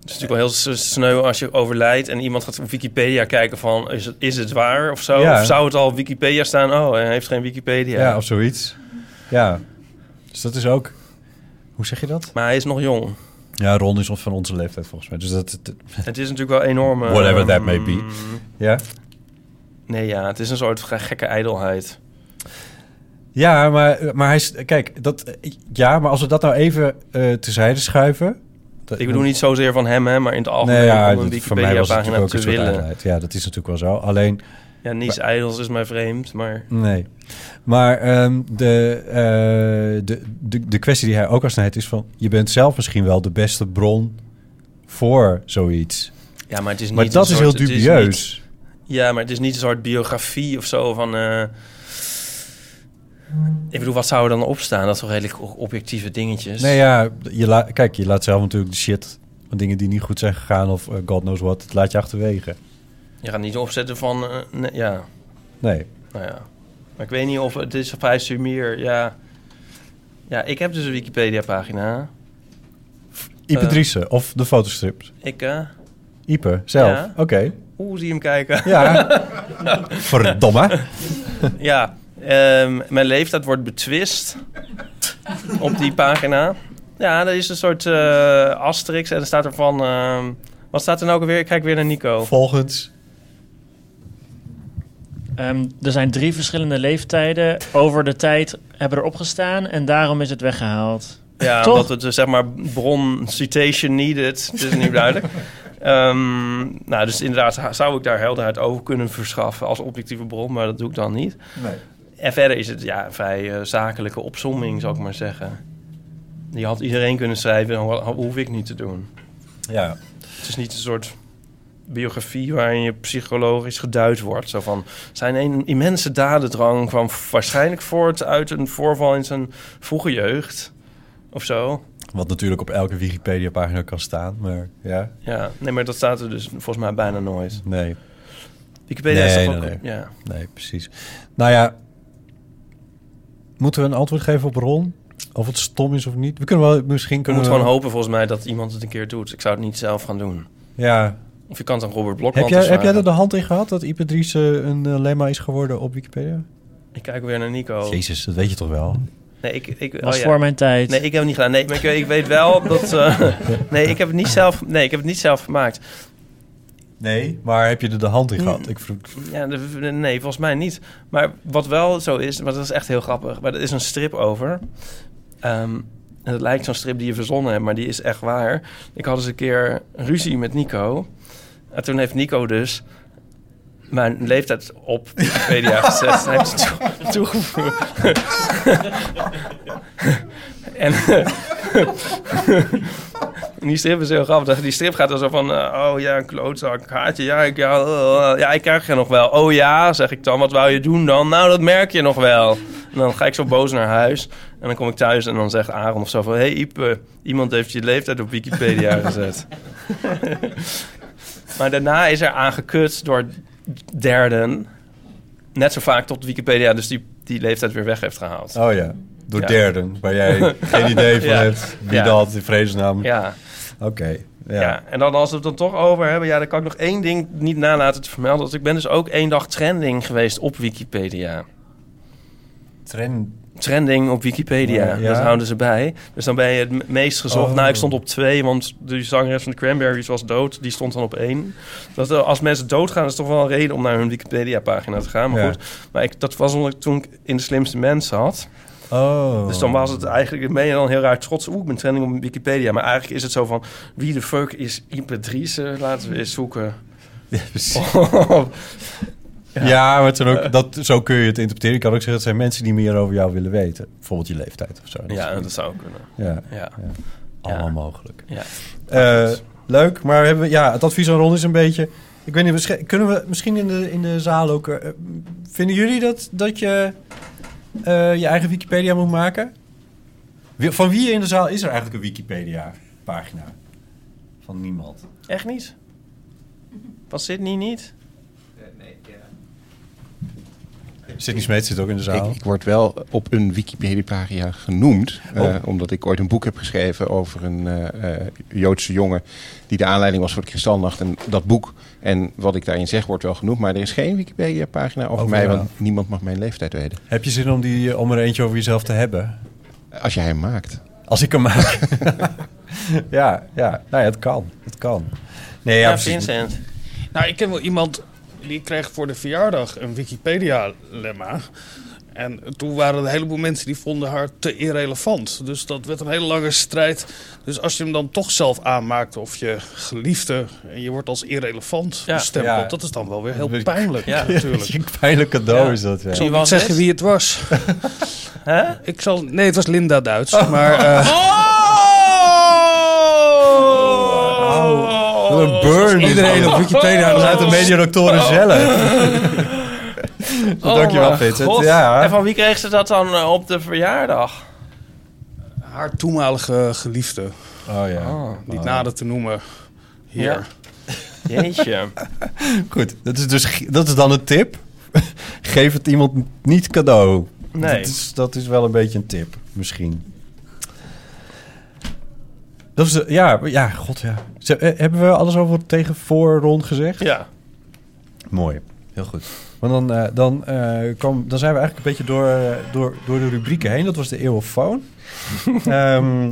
Het is natuurlijk wel heel sneu als je overlijdt... en iemand gaat op Wikipedia kijken van... is het, is het waar of zo? Ja. Of zou het al op Wikipedia staan? Oh, hij heeft geen Wikipedia. Ja, of zoiets. Ja, dus dat is ook... Hoe zeg je dat? Maar hij is nog jong. Ja, Ron is van onze leeftijd volgens mij. Dus dat... dat- Het is natuurlijk wel enorm... Whatever that may be. Ja? Nee, ja, het is een soort ge- gekke ijdelheid. Ja, maar, maar hij is... Kijk, dat, ja, maar als we dat nou even eh tezijde schuiven... dat- Ik bedoel niet zozeer van hem, hè, maar in het algemeen Nee, ja, om een dat- voor mij was het Wikipedia-pagina te willen. Ja, dat is natuurlijk wel zo. Alleen... Ja, niets ijdels is mij vreemd, maar... Nee. Maar ehm, de, eh, de, de, de kwestie die hij ook al snijdt is van... je bent zelf misschien wel de beste bron voor zoiets. Ja, maar het is niet Maar dat is heel is dubieus. niet- ja, maar het is niet een soort biografie of zo van... eh, ik bedoel, wat zou er dan opstaan? Dat is toch redelijk objectieve dingetjes? Nee, ja, je kijk, je laat zelf natuurlijk de shit... van dingen die niet goed zijn gegaan of eh, god knows what... dat laat je achterwege. Je gaat niet opzetten van... eh, nee, ja, Nee. nou ja. Maar ik weet niet of het is vrij sumier. Ja, ja ik heb dus een Wikipedia-pagina. Ipe Eh, Driessen of de fotostrips. Ik, eh... Ipe, zelf. Ja. Oké. Oeh, zie je hem kijken. Ja. Verdomme. ja, ehm, mijn leeftijd wordt betwist op die pagina. Ja, er is een soort eh asterix en er staat er van... ehm, wat staat er nou ook weer? Ik kijk weer naar Nico. Volgens. Ehm, er zijn drie verschillende leeftijden over de tijd hebben erop gestaan en daarom is het weggehaald. Ja, Toch? omdat het dus, zeg maar bron citation needed. Het is niet duidelijk. Ehm, nou, dus inderdaad zou ik daar helderheid over kunnen verschaffen als objectieve bron, maar dat doe ik dan niet. Nee. En verder is het ja, een vrij eh, zakelijke opsomming, zou ik maar zeggen. Die had iedereen kunnen schrijven, ho- ho- hoef ik niet te doen. Ja. Het is niet een soort biografie waarin je psychologisch geduid wordt. Zo van, zijn een immense dadendrang kwam waarschijnlijk voort uit een voorval in zijn vroege jeugd. Of zo. Wat natuurlijk op elke Wikipedia-pagina kan staan, maar ja. Ja, nee, maar dat staat er dus volgens mij bijna nooit. Nee. Wikipedia nee, is toch nee, ook... nee. Ja. Nee, precies. Nou ja, moeten we een antwoord geven op Ron? Of het stom is of niet? We kunnen wel, misschien kunnen moet we... gewoon hopen volgens mij dat iemand het een keer doet. Ik zou het niet zelf gaan doen. Ja. Of je kan het aan Robert Blokman Heb jij, heb jij er de hand in gehad dat Ipe Dries eh, een eh, lemma is geworden op Wikipedia? Ik kijk weer naar Nico. Jezus, dat weet je toch wel? Nee, ik, ik, Was oh ja. voor mijn tijd. Nee, ik heb het niet gedaan. Nee, maar ik, ik weet wel dat... eh, nee, ik heb het niet zelf... Nee, ik heb het niet zelf gemaakt. Nee, maar heb je er de hand in gehad? Ik vroeg... Ja, nee, volgens mij niet. Maar wat wel zo is, maar dat is echt heel grappig. Maar er is een strip over. Ehm, en het lijkt zo'n strip die je verzonnen hebt, maar die is echt waar. Ik had eens een keer ruzie met Nico. En toen heeft Nico dus mijn leeftijd op Wikipedia gezet. Hij heeft toe- toegevoegd. en en die strip is heel grappig. Die strip gaat dan zo van... eh, oh ja, een klootzak, haatje. Ja ik, ja, eh, ja, ik krijg je nog wel. Oh ja, zeg ik dan. Wat wou je doen dan? Nou, dat merk je nog wel. En dan ga ik zo boos naar huis. En dan kom ik thuis en dan zegt Aaron of zo van... hey, Ipe, iemand heeft je leeftijd op Wikipedia gezet. maar daarna is er aangekut door derden... net zo vaak tot Wikipedia dus die, die leeftijd weer weg heeft gehaald. Oh ja, door Ja. derden, waar jij geen idee van Ja. hebt wie Ja. dat in vredesnaam. Ja. Oké, Ja. ja. en dan als we het dan toch over hebben, ja, dan kan ik nog één ding niet nalaten te vermelden. Want ik ben dus ook één dag trending geweest op Wikipedia. Trend... Trending op Wikipedia, Ja, ja. dat houden ze bij. Dus dan ben je het me- meest gezocht. Oh. Nou, ik stond op twee, want de zangeres van de Cranberries was dood. Die stond dan op één. Dat, eh, als mensen doodgaan, is toch wel een reden om naar hun Wikipedia-pagina te gaan. Maar Ja. goed, maar ik, dat was omdat ik toen ik in de slimste mens zat. Oh. Dus dan was het eigenlijk, ben je dan heel raar trots. Oeh, ik ben trending op Wikipedia. Maar eigenlijk is het zo van, wie de fuck is Driessen? Laten we eens zoeken. Ja, precies. Ja, maar toen ook, dat, zo kun je het interpreteren. Ik kan ook zeggen, het zijn mensen die meer over jou willen weten. Bijvoorbeeld je leeftijd of zo. Ja, dat zou kunnen. Ja, Ja. allemaal mogelijk. Ja. Eh, leuk, maar hebben we, ja, het advies aan Ron is een beetje... Ik weet niet, kunnen we misschien in de, in de zaal ook... eh, vinden jullie dat, dat je eh, je eigen Wikipedia moet maken? Van wie in de zaal is er eigenlijk een Wikipedia-pagina? Van niemand. Echt niet? Was Sydney niet? Sidney Smeet zit ook in de zaal. Ik, ik word wel op een Wikipedia-pagina genoemd. eh, Oh. omdat ik ooit een boek heb geschreven over een eh, eh, Joodse jongen... die de aanleiding was voor de Kristalnacht. En dat boek en wat ik daarin zeg wordt wel genoemd. Maar er is geen Wikipedia-pagina over Over mij... want niemand mag mijn leeftijd weten. Heb je zin om, die, om er eentje over jezelf te hebben? Als jij hem maakt. Als ik hem maak. ja, ja, nou ja, het kan. Het kan. Nee, ja, Ja. Vincent. Nou, ik ken wel iemand die kreeg voor de verjaardag een Wikipedia-lemma. En toen waren er een heleboel mensen die vonden haar te irrelevant. Dus dat werd een hele lange strijd. Dus als je hem dan toch zelf aanmaakt of je geliefde... en je wordt als irrelevant Ja. bestempeld... Ja. dat is dan wel weer heel pijnlijk Ja. natuurlijk. Een pijnlijk cadeau Ja. is dat, ja. Ik zal niet zeggen het? wie het was. Hè? Ik zal, nee, het was Linda Duits. Maar eh, Wat een burn. iedereen op Wikipedia... Dat is uit de mediadoktoren zelf. Dankjewel, Vincent. God. Ja. En van wie kreeg ze dat dan eh, op de verjaardag? haar toenmalige geliefde. Oh ja. Oh. Niet nader te noemen hier. Ja. Jeetje. Goed, dat is, dus, dat is dan een tip. Geef het iemand niet cadeau. Nee. Dat is, dat is wel een beetje een tip, misschien. Dat is ja, ja, god ja. Eh, hebben we alles over tegen voor rond gezegd? Ja. Mooi, heel goed. Want dan, eh, dan, eh, kwam, dan zijn we eigenlijk een beetje door, eh, door, door de rubrieken heen. Dat was de eeuwofoon. Ehm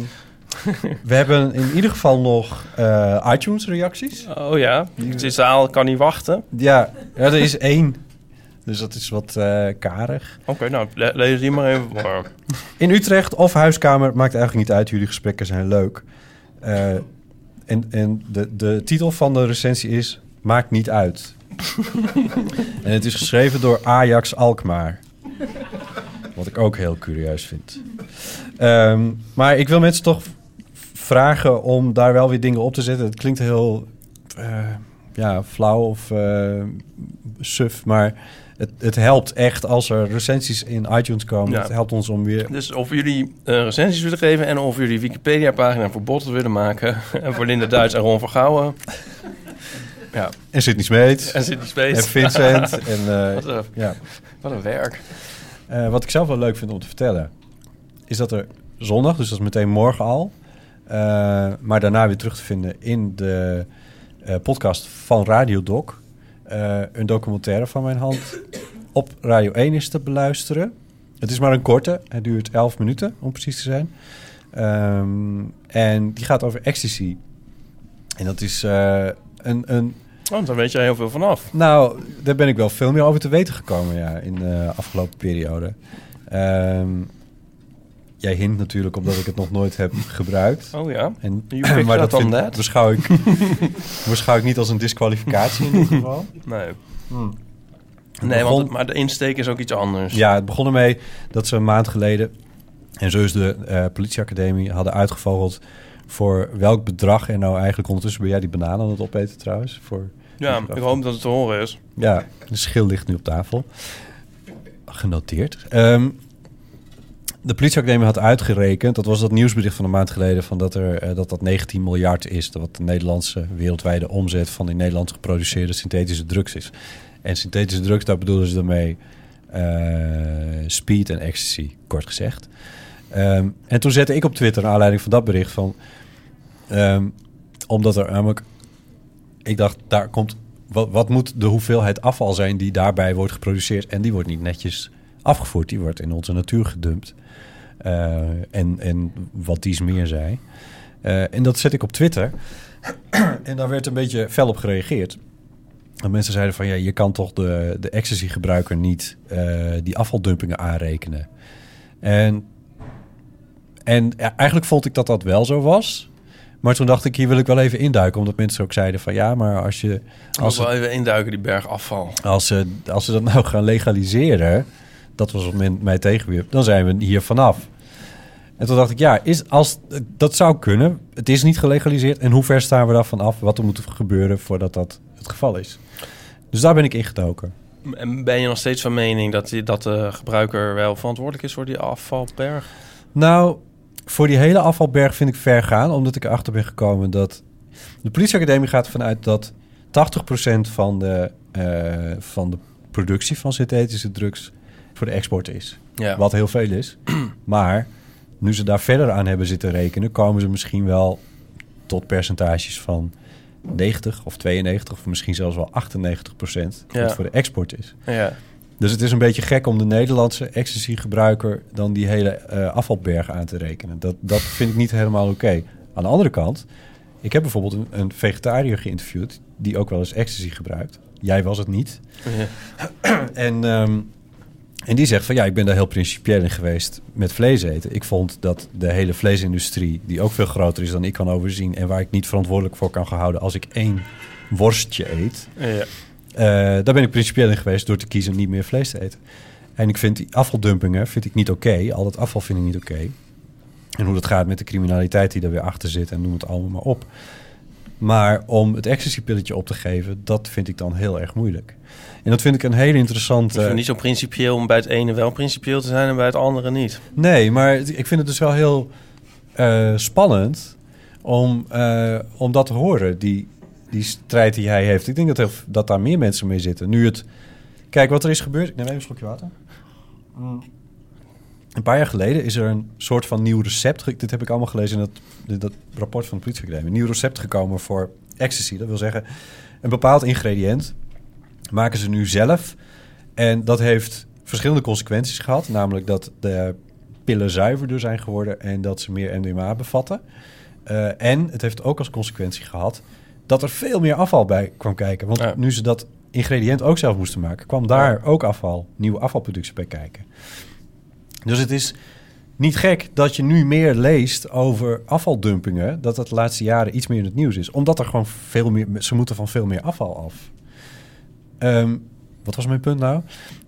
we hebben in ieder geval nog eh, iTunes-reacties. Oh ja, de zaal kan niet wachten. Ja, ja, er is één. Dus dat is wat eh, karig. Oké, nou, le- lees die maar even voor. In Utrecht of huiskamer, maakt eigenlijk niet uit. Jullie gesprekken zijn leuk. Eh, en en de, de titel van de recensie is... Maakt niet uit. en het is geschreven door Ajax Alkmaar. Wat ik ook heel curieus vind. Ehm, maar ik wil mensen toch vragen om daar wel weer dingen op te zetten. Het klinkt heel eh, ja, flauw of eh, suf, maar het, het helpt echt als er recensies in iTunes komen. Ja. Het helpt ons om weer... Dus of jullie eh, recensies willen geven en of jullie Wikipedia-pagina voor botten willen maken. en voor Linda Duits en Ron Vergouwen. Ja. En Sidney Smeets. En Sidney Smeets. En Vincent. en, eh, Wat een- ja. Wat een werk. Eh, wat ik zelf wel leuk vind om te vertellen... is dat er zondag, dus dat is meteen morgen al... maar daarna weer terug te vinden in de podcast van Radio Doc... eh, een documentaire van mijn hand op Radio 1 is te beluisteren. Het is maar een korte, het duurt 11 minuten om precies te zijn. Ehm, en die gaat over ecstasy. En dat is eh, een, een Want daar weet jij heel veel vanaf. nou, daar ben ik wel veel meer over te weten gekomen ja, in de afgelopen periode. Ehm, jij hint natuurlijk omdat ik het nog nooit heb gebruikt. Oh ja? En, maar dat vind, beschouw, ik, beschouw ik niet als een disqualificatie in dit geval. Nee. Hmm. Nee, begon- want maar de insteek is ook iets anders. Ja, het begon ermee dat ze een maand geleden... en zo is de eh, politieacademie hadden uitgevogeld... voor welk bedrag er nou eigenlijk ondertussen... ben jij die bananen aan het opeten trouwens? Voor, Ja, ik hoop dat het te horen is. Ja, de schil ligt nu op tafel. Genoteerd. Ehm, de politieacademie had uitgerekend, dat was dat nieuwsbericht van een maand geleden, van dat, er, eh, dat dat 19 miljard is. Wat de Nederlandse wereldwijde omzet van in Nederland geproduceerde synthetische drugs is. En synthetische drugs, daar bedoelen ze daarmee eh, speed en ecstasy, kort gezegd. Ehm, en toen zette ik op Twitter, naar aanleiding van dat bericht, van... ehm, omdat er namelijk ik dacht, daar komt. Wat, wat moet de hoeveelheid afval zijn die daarbij wordt geproduceerd? En die wordt niet netjes afgevoerd. Die wordt in onze natuur gedumpt. Eh, en, en wat dies meer zei. Eh, en dat zet ik op Twitter. en daar werd een beetje fel op gereageerd. En mensen zeiden van ja, je kan toch de, de ecstasy-gebruiker niet eh, die afvaldumpingen aanrekenen. En, en eigenlijk vond ik dat dat wel zo was. Maar toen dacht ik, hier wil ik wel even induiken. Omdat mensen ook zeiden van ja, maar als je... Als we wel even induiken, die berg afval. als, ze, als ze dat nou gaan legaliseren... Dat was op het moment mij tegenweer. Dan zijn we hier vanaf. En toen dacht ik, ja, is, als, dat zou kunnen. Het is niet gelegaliseerd. En hoe ver staan we daarvan af? Wat er moet gebeuren voordat dat het geval is? Dus daar ben ik ingedoken. En ben je nog steeds van mening dat, die, dat de gebruiker wel verantwoordelijk is voor die afvalberg? Nou, voor die hele afvalberg vind ik ver gaan, omdat ik erachter ben gekomen dat de politieacademie gaat ervan uit dat 80% van de, eh, van de productie van synthetische drugs voor de export is. Ja. Wat heel veel is. maar nu ze daar verder aan hebben zitten rekenen, komen ze misschien wel tot percentages van 90 of 92 of misschien zelfs wel 98 procent Ja. wat voor de export is. Ja. Dus het is een beetje gek om de Nederlandse ecstasy-gebruiker dan die hele eh, afvalberg aan te rekenen. Dat, dat vind ik niet helemaal oké. Aan de andere kant, ik heb bijvoorbeeld een, een vegetariër geïnterviewd die ook wel eens ecstasy gebruikt. Jij was het niet. En, ehm, en die zegt van ja, ik ben daar heel principieel in geweest met vlees eten. Ik vond dat de hele vleesindustrie, die ook veel groter is dan ik kan overzien en waar ik niet verantwoordelijk voor kan gehouden als ik één worstje eet. Ja. Eh, daar ben ik principieel in geweest door te kiezen niet meer vlees te eten. En ik vind die afvaldumpingen vind ik niet oké. Al dat afval vind ik niet oké. En hoe dat gaat met de criminaliteit die er weer achter zit en noem het allemaal maar op. Maar om het ecstasy-pilletje op te geven, dat vind ik dan heel erg moeilijk. En dat vind ik een hele interessante... Ik vind het niet zo principieel om bij het ene wel principieel te zijn en bij het andere niet. Nee, maar ik vind het dus wel heel eh, spannend om, eh, om dat te horen, die, die strijd die hij heeft. Ik denk dat, dat daar meer mensen mee zitten. Nu het... Kijk, wat er is gebeurd... Ik neem even een slokje water. Een paar jaar geleden is er een soort van nieuw recept... Dit heb ik allemaal gelezen in dat, in dat rapport van de politieacademie. Een nieuw recept gekomen voor ecstasy. Dat wil zeggen, een bepaald ingrediënt maken ze nu zelf. En dat heeft verschillende consequenties gehad. Namelijk dat de pillen zuiverder zijn geworden en dat ze meer MDMA bevatten. Eh, en het heeft ook als consequentie gehad dat er veel meer afval bij kwam kijken. Want nu ze dat ingrediënt ook zelf moesten maken, kwam daar ook afval, nieuwe afvalproductie bij kijken. Dus het is niet gek dat je nu meer leest over afvaldumpingen, dat dat de laatste jaren iets meer in het nieuws is. Omdat er gewoon veel meer, ze moeten van veel meer afval af. Ehm, wat was mijn punt nou?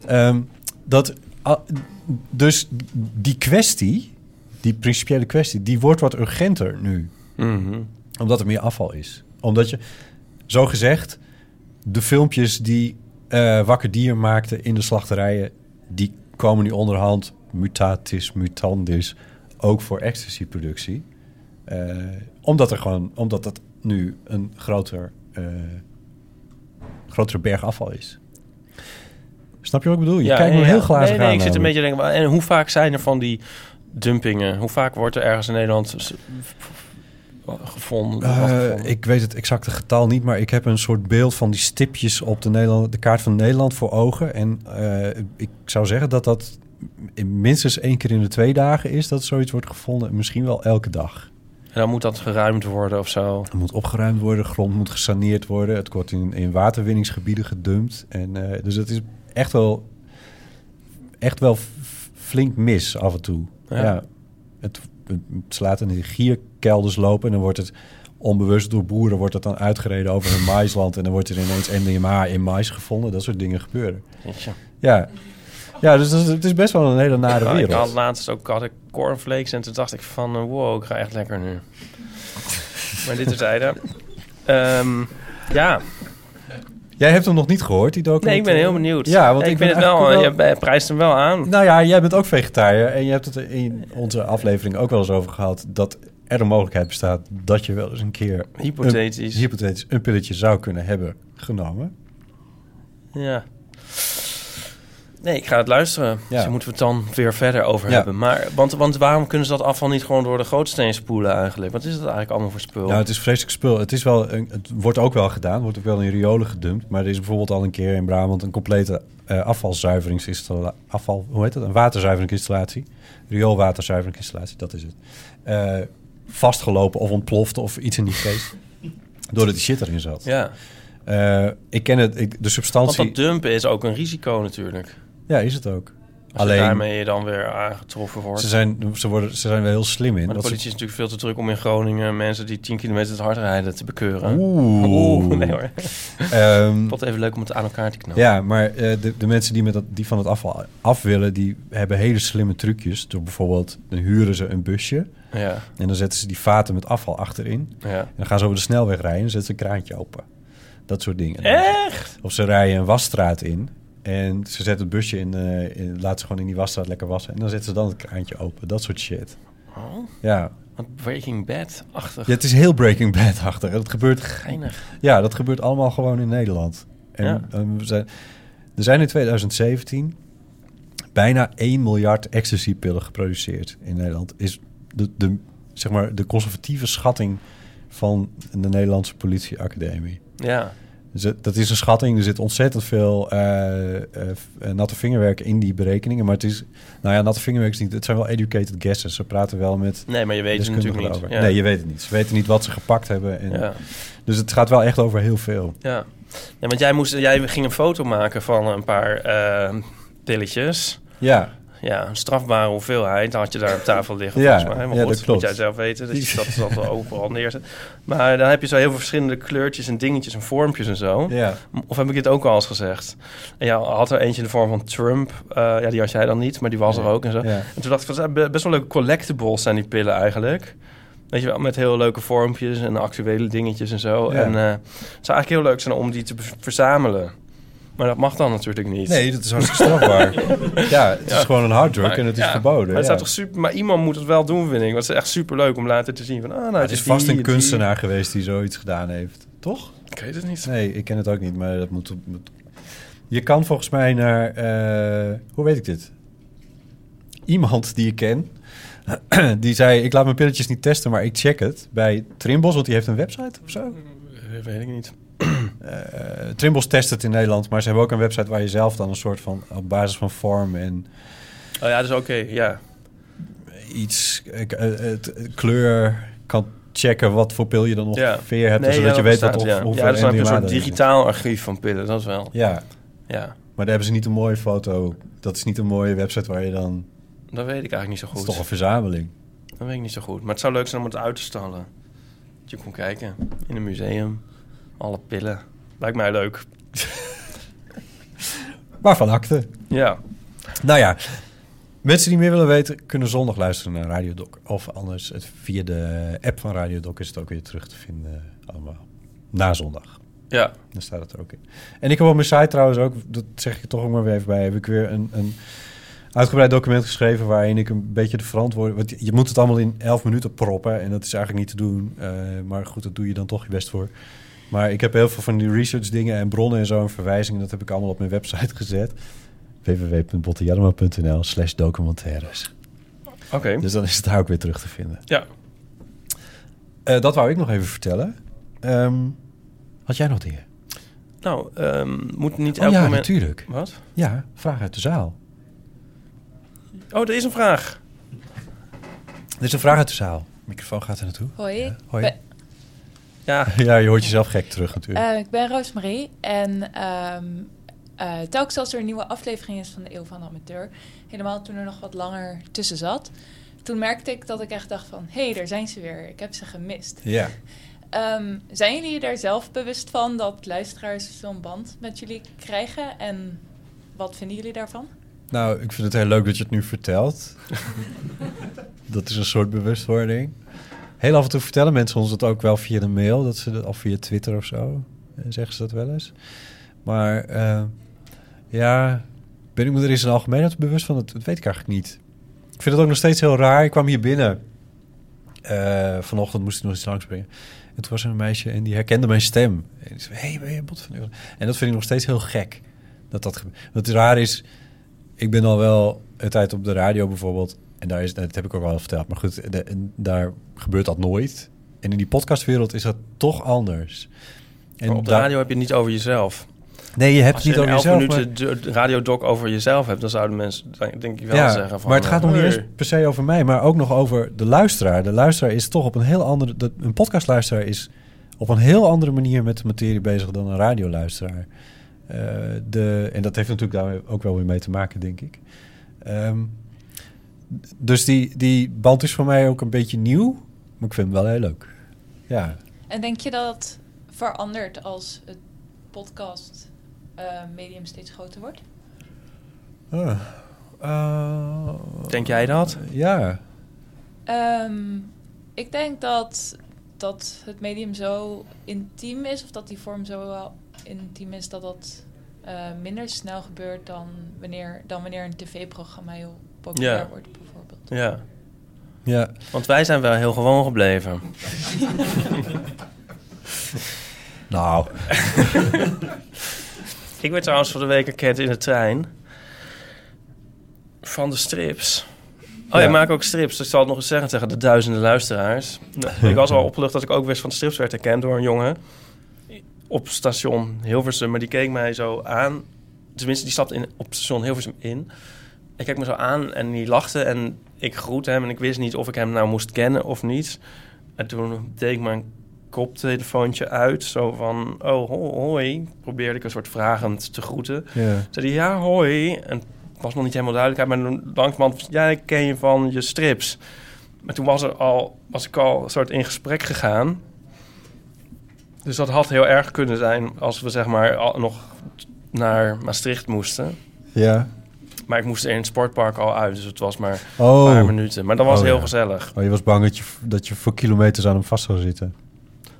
Ehm, dat, dus die kwestie, die principiële kwestie, die wordt wat urgenter nu. Mhm. Omdat er meer afval is. Omdat je, zo gezegd, de filmpjes die eh, wakker dier maakte in de slachterijen... die komen nu onderhand mutatis mutandis ook voor ecstasy-productie. Eh, omdat er gewoon, omdat het nu een groter, eh, grotere berg afval is. Snap je wat ik bedoel? Je kijkt me ja, heel ja. glazig nee, nee, aan ik zit een beetje te denken... En hoe vaak zijn er van die dumpingen? Hoe vaak wordt er ergens in Nederland gevonden? Eh, ik weet het exacte getal niet, maar ik heb een soort beeld van die stipjes op de, Nederland, de kaart van Nederland voor ogen. En eh, ik zou zeggen dat dat minstens één keer in de twee dagen is dat zoiets wordt gevonden. Misschien wel elke dag. En dan moet dat geruimd worden of zo. Het moet opgeruimd worden, grond moet gesaneerd worden. Het wordt in, in waterwinningsgebieden gedumpt. En, eh, dus het is echt wel, echt wel flink mis af en toe. Ja. Ja. het, het slaat in de gierkelders lopen en dan wordt het onbewust door boeren wordt het dan uitgereden over hun maisland en dan wordt er ineens MDMA in mais gevonden. Dat soort dingen gebeuren. Ja, ja dus is- het is best wel een hele nare Ja, ik wereld. had laatst ook had ik cornflakes en toen dacht ik van... eh, wow, ik ga echt lekker nu. maar dit terzijde. Ehm ja. Jij hebt hem nog niet gehoord, die documentaire? Nee, ik ben heel benieuwd. Ja, want ik, ik vind het wel... eigenlijk Je prijst hem wel aan. Nou ja, jij bent ook vegetariër en je hebt het in onze aflevering ook wel eens over gehad dat er een mogelijkheid bestaat dat je wel eens een keer Hypothetisch. een, hypothetisch een pilletje zou kunnen hebben genomen. Ja. Nee, ik ga het luisteren. Ja. Dus moeten we het dan weer verder over Ja. hebben. Maar, want, want waarom kunnen ze dat afval niet gewoon door de gootsteen spoelen eigenlijk? Wat is het eigenlijk allemaal voor spul? Nou, het is vreselijk spul. Het, is wel een, het wordt ook wel gedaan, wordt ook wel in riolen gedumpt. Maar er is bijvoorbeeld al een keer in Brabant een complete eh afvalzuiveringsinstallatie. Afval, hoe heet dat? Een waterzuiveringsinstallatie. Rioolwaterzuiveringsinstallatie, dat is het. Eh, vastgelopen of ontploft of iets in die geest. doordat die shit erin zat. Ja. Eh, ik ken het, ik, de Want substantie... dat dumpen is ook een risico natuurlijk. Ja, is het ook. Als Alleen- je daarmee dan weer aangetroffen wordt. Ze zijn, ze, worden, ze zijn wel heel slim in. Maar de ze- politie is natuurlijk veel te druk om in Groningen mensen die 10 kilometer te hard rijden te bekeuren. Oeh. Oeh, nee hoor. Ehm, Wat even leuk om het aan elkaar te knopen. Ja, maar eh, de, de mensen die, met dat, die van het afval af willen, die hebben hele slimme trucjes. Door bijvoorbeeld, dan huren ze een busje. Ja. En dan zetten ze die vaten met afval achterin. Ja. En dan gaan ze over de snelweg rijden en zetten ze een kraantje open. Dat soort dingen. Echt? Of ze rijden een wasstraat in. En ze zetten het busje in, eh in laten ze gewoon in die wasstraat lekker wassen. En dan zetten ze dan het kraantje open. Dat soort shit. Oh. Ja. Wat Breaking Bad-achtig. Ja, het is heel Breaking Bad-achtig. Dat gebeurt... Geinig. Ja, dat gebeurt allemaal gewoon in Nederland. En Ja. eh, we zijn, er zijn in 2017 bijna 1 miljard ecstasy-pillen geproduceerd in Nederland. Is de, de, zeg maar, de conservatieve schatting van de Nederlandse politieacademie. Ja. Dat is een schatting. Er zit ontzettend veel eh, eh, eh, natte vingerwerk in die berekeningen. Maar het is... Nou ja, natte vingerwerk is niet... Het zijn wel educated guesses. Ze praten wel met Nee, maar je weet het natuurlijk niet. Ja. Nee, je weet het niet. Ze weten niet wat ze gepakt hebben. En, Ja. Dus het gaat wel echt over heel veel. Ja. ja, want jij, moest, jij ging een foto maken van een paar eh, pilletjes. Ja. Ja, een strafbare hoeveelheid had je daar op tafel liggen Ja, volgens mij. Maar ja, goed, dat klopt. moet jij zelf weten. Dat je dat, wel overal neerzet. Maar dan heb je zo heel veel verschillende kleurtjes en dingetjes en vormpjes en zo. Ja. Of heb ik dit ook al eens gezegd? En ja, had er eentje in de vorm van Trump. Eh, ja, die had jij dan niet, maar die was er ook en zo. Ja. En toen dacht ik, van, best wel leuke collectibles zijn die pillen eigenlijk. Weet je wel, met heel leuke vormpjes en actuele dingetjes en zo. Ja. En eh, het zou eigenlijk heel leuk zijn om die te verzamelen. Maar dat mag dan natuurlijk niet. Nee, dat is hartstikke strafbaar. Ja, het is gewoon een harddrug Maar- en het is ja, verboden, Maar, het ja. toch super, maar iemand moet het wel doen, vind ik. Want het is echt super leuk om later te zien van... Ah, nou, het is vast een die. kunstenaar geweest die zoiets gedaan heeft. Toch? Ik weet het niet. Nee, ik ken het ook niet, maar dat moet... moet- Je kan volgens mij naar... eh, hoe weet ik dit? Iemand die ik ken... die zei, ik laat mijn pilletjes niet testen, maar ik check het bij Trimbos, want die heeft een website of zo. Eh, weet ik niet. Eh, Trimbos test het in Nederland, maar ze hebben ook een website waar je zelf dan een soort van op basis van vorm en Oh ja, dus oké, ja. iets eh, eh, het, eh, kleur kan checken wat voor pil je dan ongeveer hebt, Nee, zodat ja, je dat weet wat of, ja. hoeveel Ja, een soort digitaal archief van pillen, dat is wel. Ja. Ja. Maar daar hebben ze niet een mooie foto. Dat is niet een mooie website waar je dan... Dat weet ik eigenlijk niet zo goed. Het is toch een verzameling. Dat weet ik niet zo goed. Maar het zou leuk zijn om het uit te stallen. Dat je kon kijken in een museum. Alle pillen. Lijkt mij leuk. Waarvan akte. Ja. Nou ja, mensen die meer willen weten... kunnen zondag luisteren naar Radio Doc. Of anders het, via de app van Radio Doc is het ook weer terug te vinden allemaal. Na zondag. Ja. Dan staat het er ook in. En ik heb op mijn site trouwens ook, dat zeg ik toch ook maar weer even bij, heb ik weer een, een uitgebreid document geschreven waarin ik een beetje de verantwoording... Want je moet het allemaal in 11 minuten proppen en dat is eigenlijk niet te doen. Eh, maar goed, dat doe je dan toch je best voor. Maar ik heb heel veel van die research dingen en bronnen en zo en verwijzingen. Dat heb ik allemaal op mijn website gezet. www.bottejarma.nl slash documentaires. Oké. Dus dan is het daar ook weer terug te vinden. Ja. Eh, dat wou ik nog even vertellen. Ehm, had jij nog dingen? Nou, ehm, moet niet Oh elk ja, moment... natuurlijk. Wat? Ja, vraag uit de zaal. Oh, er is een vraag. Er is een vraag uit de zaal. Microfoon gaat er naartoe. Hoi. Ja. Hoi. Ja. ja, je hoort jezelf gek terug natuurlijk. Eh, ik ben Roosmarie en ehm, eh, telkens als er een nieuwe aflevering is van de Eeuw van de Amateur, helemaal toen er nog wat langer tussen zat, toen merkte ik dat ik echt dacht van, hé, hey, daar zijn ze weer, ik heb ze gemist. Ja. Ehm, zijn jullie er zelf bewust van dat luisteraars zo'n band met jullie krijgen en wat vinden jullie daarvan? Nou, ik vind het heel leuk dat je het nu vertelt. dat is een soort bewustwording. Heel af en toe vertellen mensen ons dat ook wel via de mail, dat ze dat, of via Twitter of zo. eh, Zeggen ze dat wel eens. Maar eh, ja, ben ik me er in zijn algemeenheid bewust van? Dat, weet ik eigenlijk niet. Ik vind het ook nog steeds heel raar. Ik kwam hier binnen. Eh, vanochtend moest ik nog eens langsbrengen. En toen was een meisje en die herkende mijn stem. En die zei, hey, ben je Bot van Eeuwen? En dat vind ik nog steeds heel gek. Dat dat gebeurt. Wat raar is, ik ben al wel een tijd op de radio bijvoorbeeld. En daar is, dat heb ik ook al verteld. Maar goed, de- en daar gebeurt dat nooit. En in die podcastwereld is dat toch anders. En Maar op de daar- radio heb je het niet over jezelf. Nee, je hebt Als het niet je over in elf jezelf, minuten de radiodoc over jezelf hebt, dan zouden mensen denk ik wel ja, zeggen van... maar het gaat nog niet eens per se over mij, maar ook nog over de luisteraar. De luisteraar is toch op een heel andere... De, een podcastluisteraar is op een heel andere manier met de materie bezig dan een radioluisteraar. Eh, de, en dat heeft natuurlijk daar ook wel weer mee te maken, denk ik. Ehm, dus die, die band is voor mij ook een beetje nieuw, maar ik vind hem wel heel leuk. Ja, En denk je dat het verandert als het podcast eh, medium steeds groter wordt? Ah. Eh, Denk jij dat? Ja. Ehm, ik denk dat, dat het medium zo intiem is, of dat die vorm zo wel intiem is, dat dat eh, minder snel gebeurt dan wanneer, dan wanneer een tv-programma heel populair Ja. wordt, bijvoorbeeld. Ja. Ja. Want wij zijn wel heel gewoon gebleven. Nou. ik werd trouwens voor de week erkend in de trein. Van de strips. Oh, Ja. je maakt ook strips. Dus ik zal het nog eens zeggen tegen de duizenden luisteraars. Ik was al opgelucht dat ik ook wist van de strips werd herkend door een jongen. Op station Hilversum. Maar die keek mij zo aan. Tenminste, die stapte in, op station Hilversum in. Ik keek me zo aan en die lachte. En ik groette hem. En ik wist niet of ik hem nou moest kennen of niet. En toen deed ik mijn koptelefoontje uit. Zo van, oh, ho- hoi. Probeerde ik een soort vragend te groeten. Ja. Zei hij, ja, hoi. En het was nog niet helemaal duidelijk. Maar langzamerhand, ja, ik ken je van je strips. Maar toen was, er al, was ik al een soort in gesprek gegaan. Dus dat had heel erg kunnen zijn als we zeg maar al, nog naar Maastricht moesten. Ja. Maar ik moest er in het sportpark al uit, dus het was maar Oh. een paar minuten. Maar dat was Oh, heel ja. gezellig. Oh, je was bang dat je, dat je voor kilometers aan hem vast zou zitten.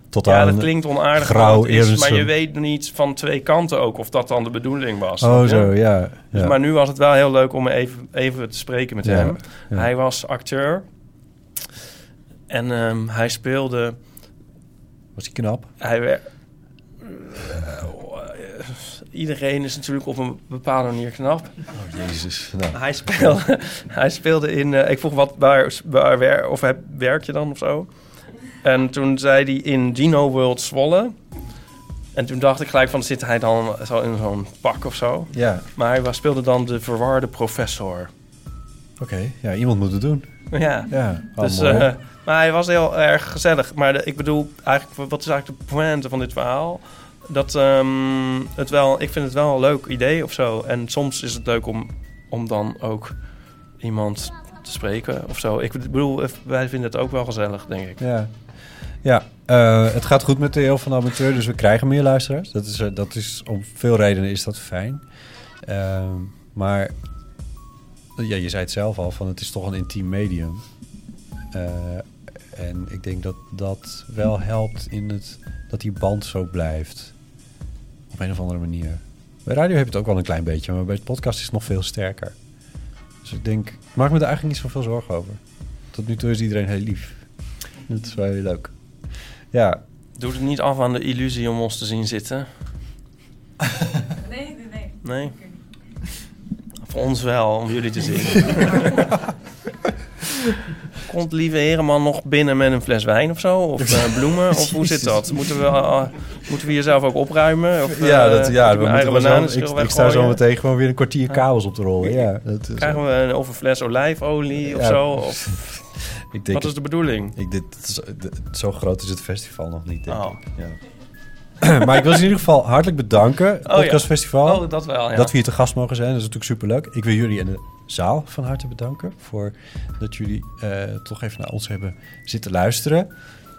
Tot ja, aan dat klinkt onaardig, maar, grauw is, maar je weet niet van twee kanten ook of dat dan de bedoeling was. Oh, zo, ja, Dus, ja. maar nu was het wel heel leuk om even, even te spreken met Ja, hem. ja. Hij was acteur en ehm, hij speelde... Was hij knap? Hij werd... iedereen is natuurlijk op een bepaalde manier knap. Oh, jezus. Nou. Hij, speelde, hij speelde in... eh, ik vroeg wat, waar, waar of werk je dan of zo? En toen zei hij in Dino World Zwolle. En toen dacht ik gelijk van, zit hij dan zo in zo'n pak of zo? Ja. Maar hij was, speelde dan de verwarde professor. Oké, ja, iemand moet het doen. Ja. Ja, dus, eh, maar hij was heel erg gezellig. Maar de- ik bedoel, eigenlijk, wat is eigenlijk de pointe van dit verhaal? Dat ehm, het wel, ik vind het wel een leuk idee of zo. En soms is het leuk om, om dan ook iemand te spreken of zo. Ik bedoel, wij vinden het ook wel gezellig, denk ik. Ja, ja eh, het gaat goed met de heel van amateur, dus we krijgen meer luisteraars. Dat is, eh, dat is om veel redenen is dat fijn. Ehm, maar ja, je zei het zelf al, van het is toch een intiem medium. Eh, en ik denk dat dat wel helpt in het dat die band zo blijft. Op een of andere manier. Bij radio heb je het ook wel een klein beetje, maar bij het podcast is het nog veel sterker. Dus ik denk, ik maak me daar eigenlijk niet zoveel zorgen over. Tot nu toe is iedereen heel lief. Dat is wel heel leuk. Ja, Doe het niet af aan de illusie om ons te zien zitten. Nee, nee, nee. Nee? Voor ons wel, om jullie te zien. Komt lieve Hereman nog binnen met een fles wijn of zo? Of eh, bloemen? Of hoe zit dat? Moeten we, eh, moeten we hier zelf ook opruimen? Of, ja, dat, ja we moeten zo, ik, ik sta zo meteen gewoon weer een kwartier kabels op te rollen. Ja, dat is, Krijgen we een overfles olijfolie of zo? Of, ik denk wat is de bedoeling? Ik, dit, het zo groot is het festival nog niet, denk Oh. ik. Ja. maar ik wil ze in ieder geval hartelijk bedanken. ja. Podcastfestival. Oh, dat wel, ja. Dat we hier te gast mogen zijn, dat is natuurlijk superleuk. Ik wil jullie in de zaal van harte bedanken... voor dat jullie eh, toch even naar ons hebben zitten luisteren.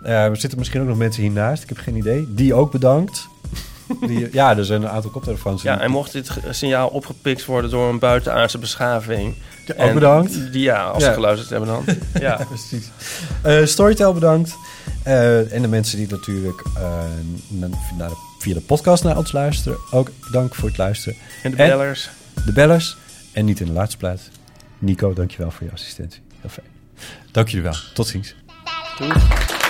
Eh, er zitten misschien ook nog mensen hiernaast, ik heb geen idee. Die ook bedankt. Die, ja, er zijn een aantal koptelefoons. Ja, en mocht dit signaal opgepikt worden door een buitenaardse beschaving... Ja, ook en bedankt. Die, ja, als Ja. ze geluisterd hebben dan. Ja, precies. Eh, Storytel bedankt. En de mensen die natuurlijk na- naar de- via de podcast naar ons luisteren. Ook bedankt voor het luisteren. En de bellers. de bellers. En niet in de laatste plaats. Nico, dankjewel voor je assistentie. Heel fijn. Dank jullie wel. Tot ziens. Doei.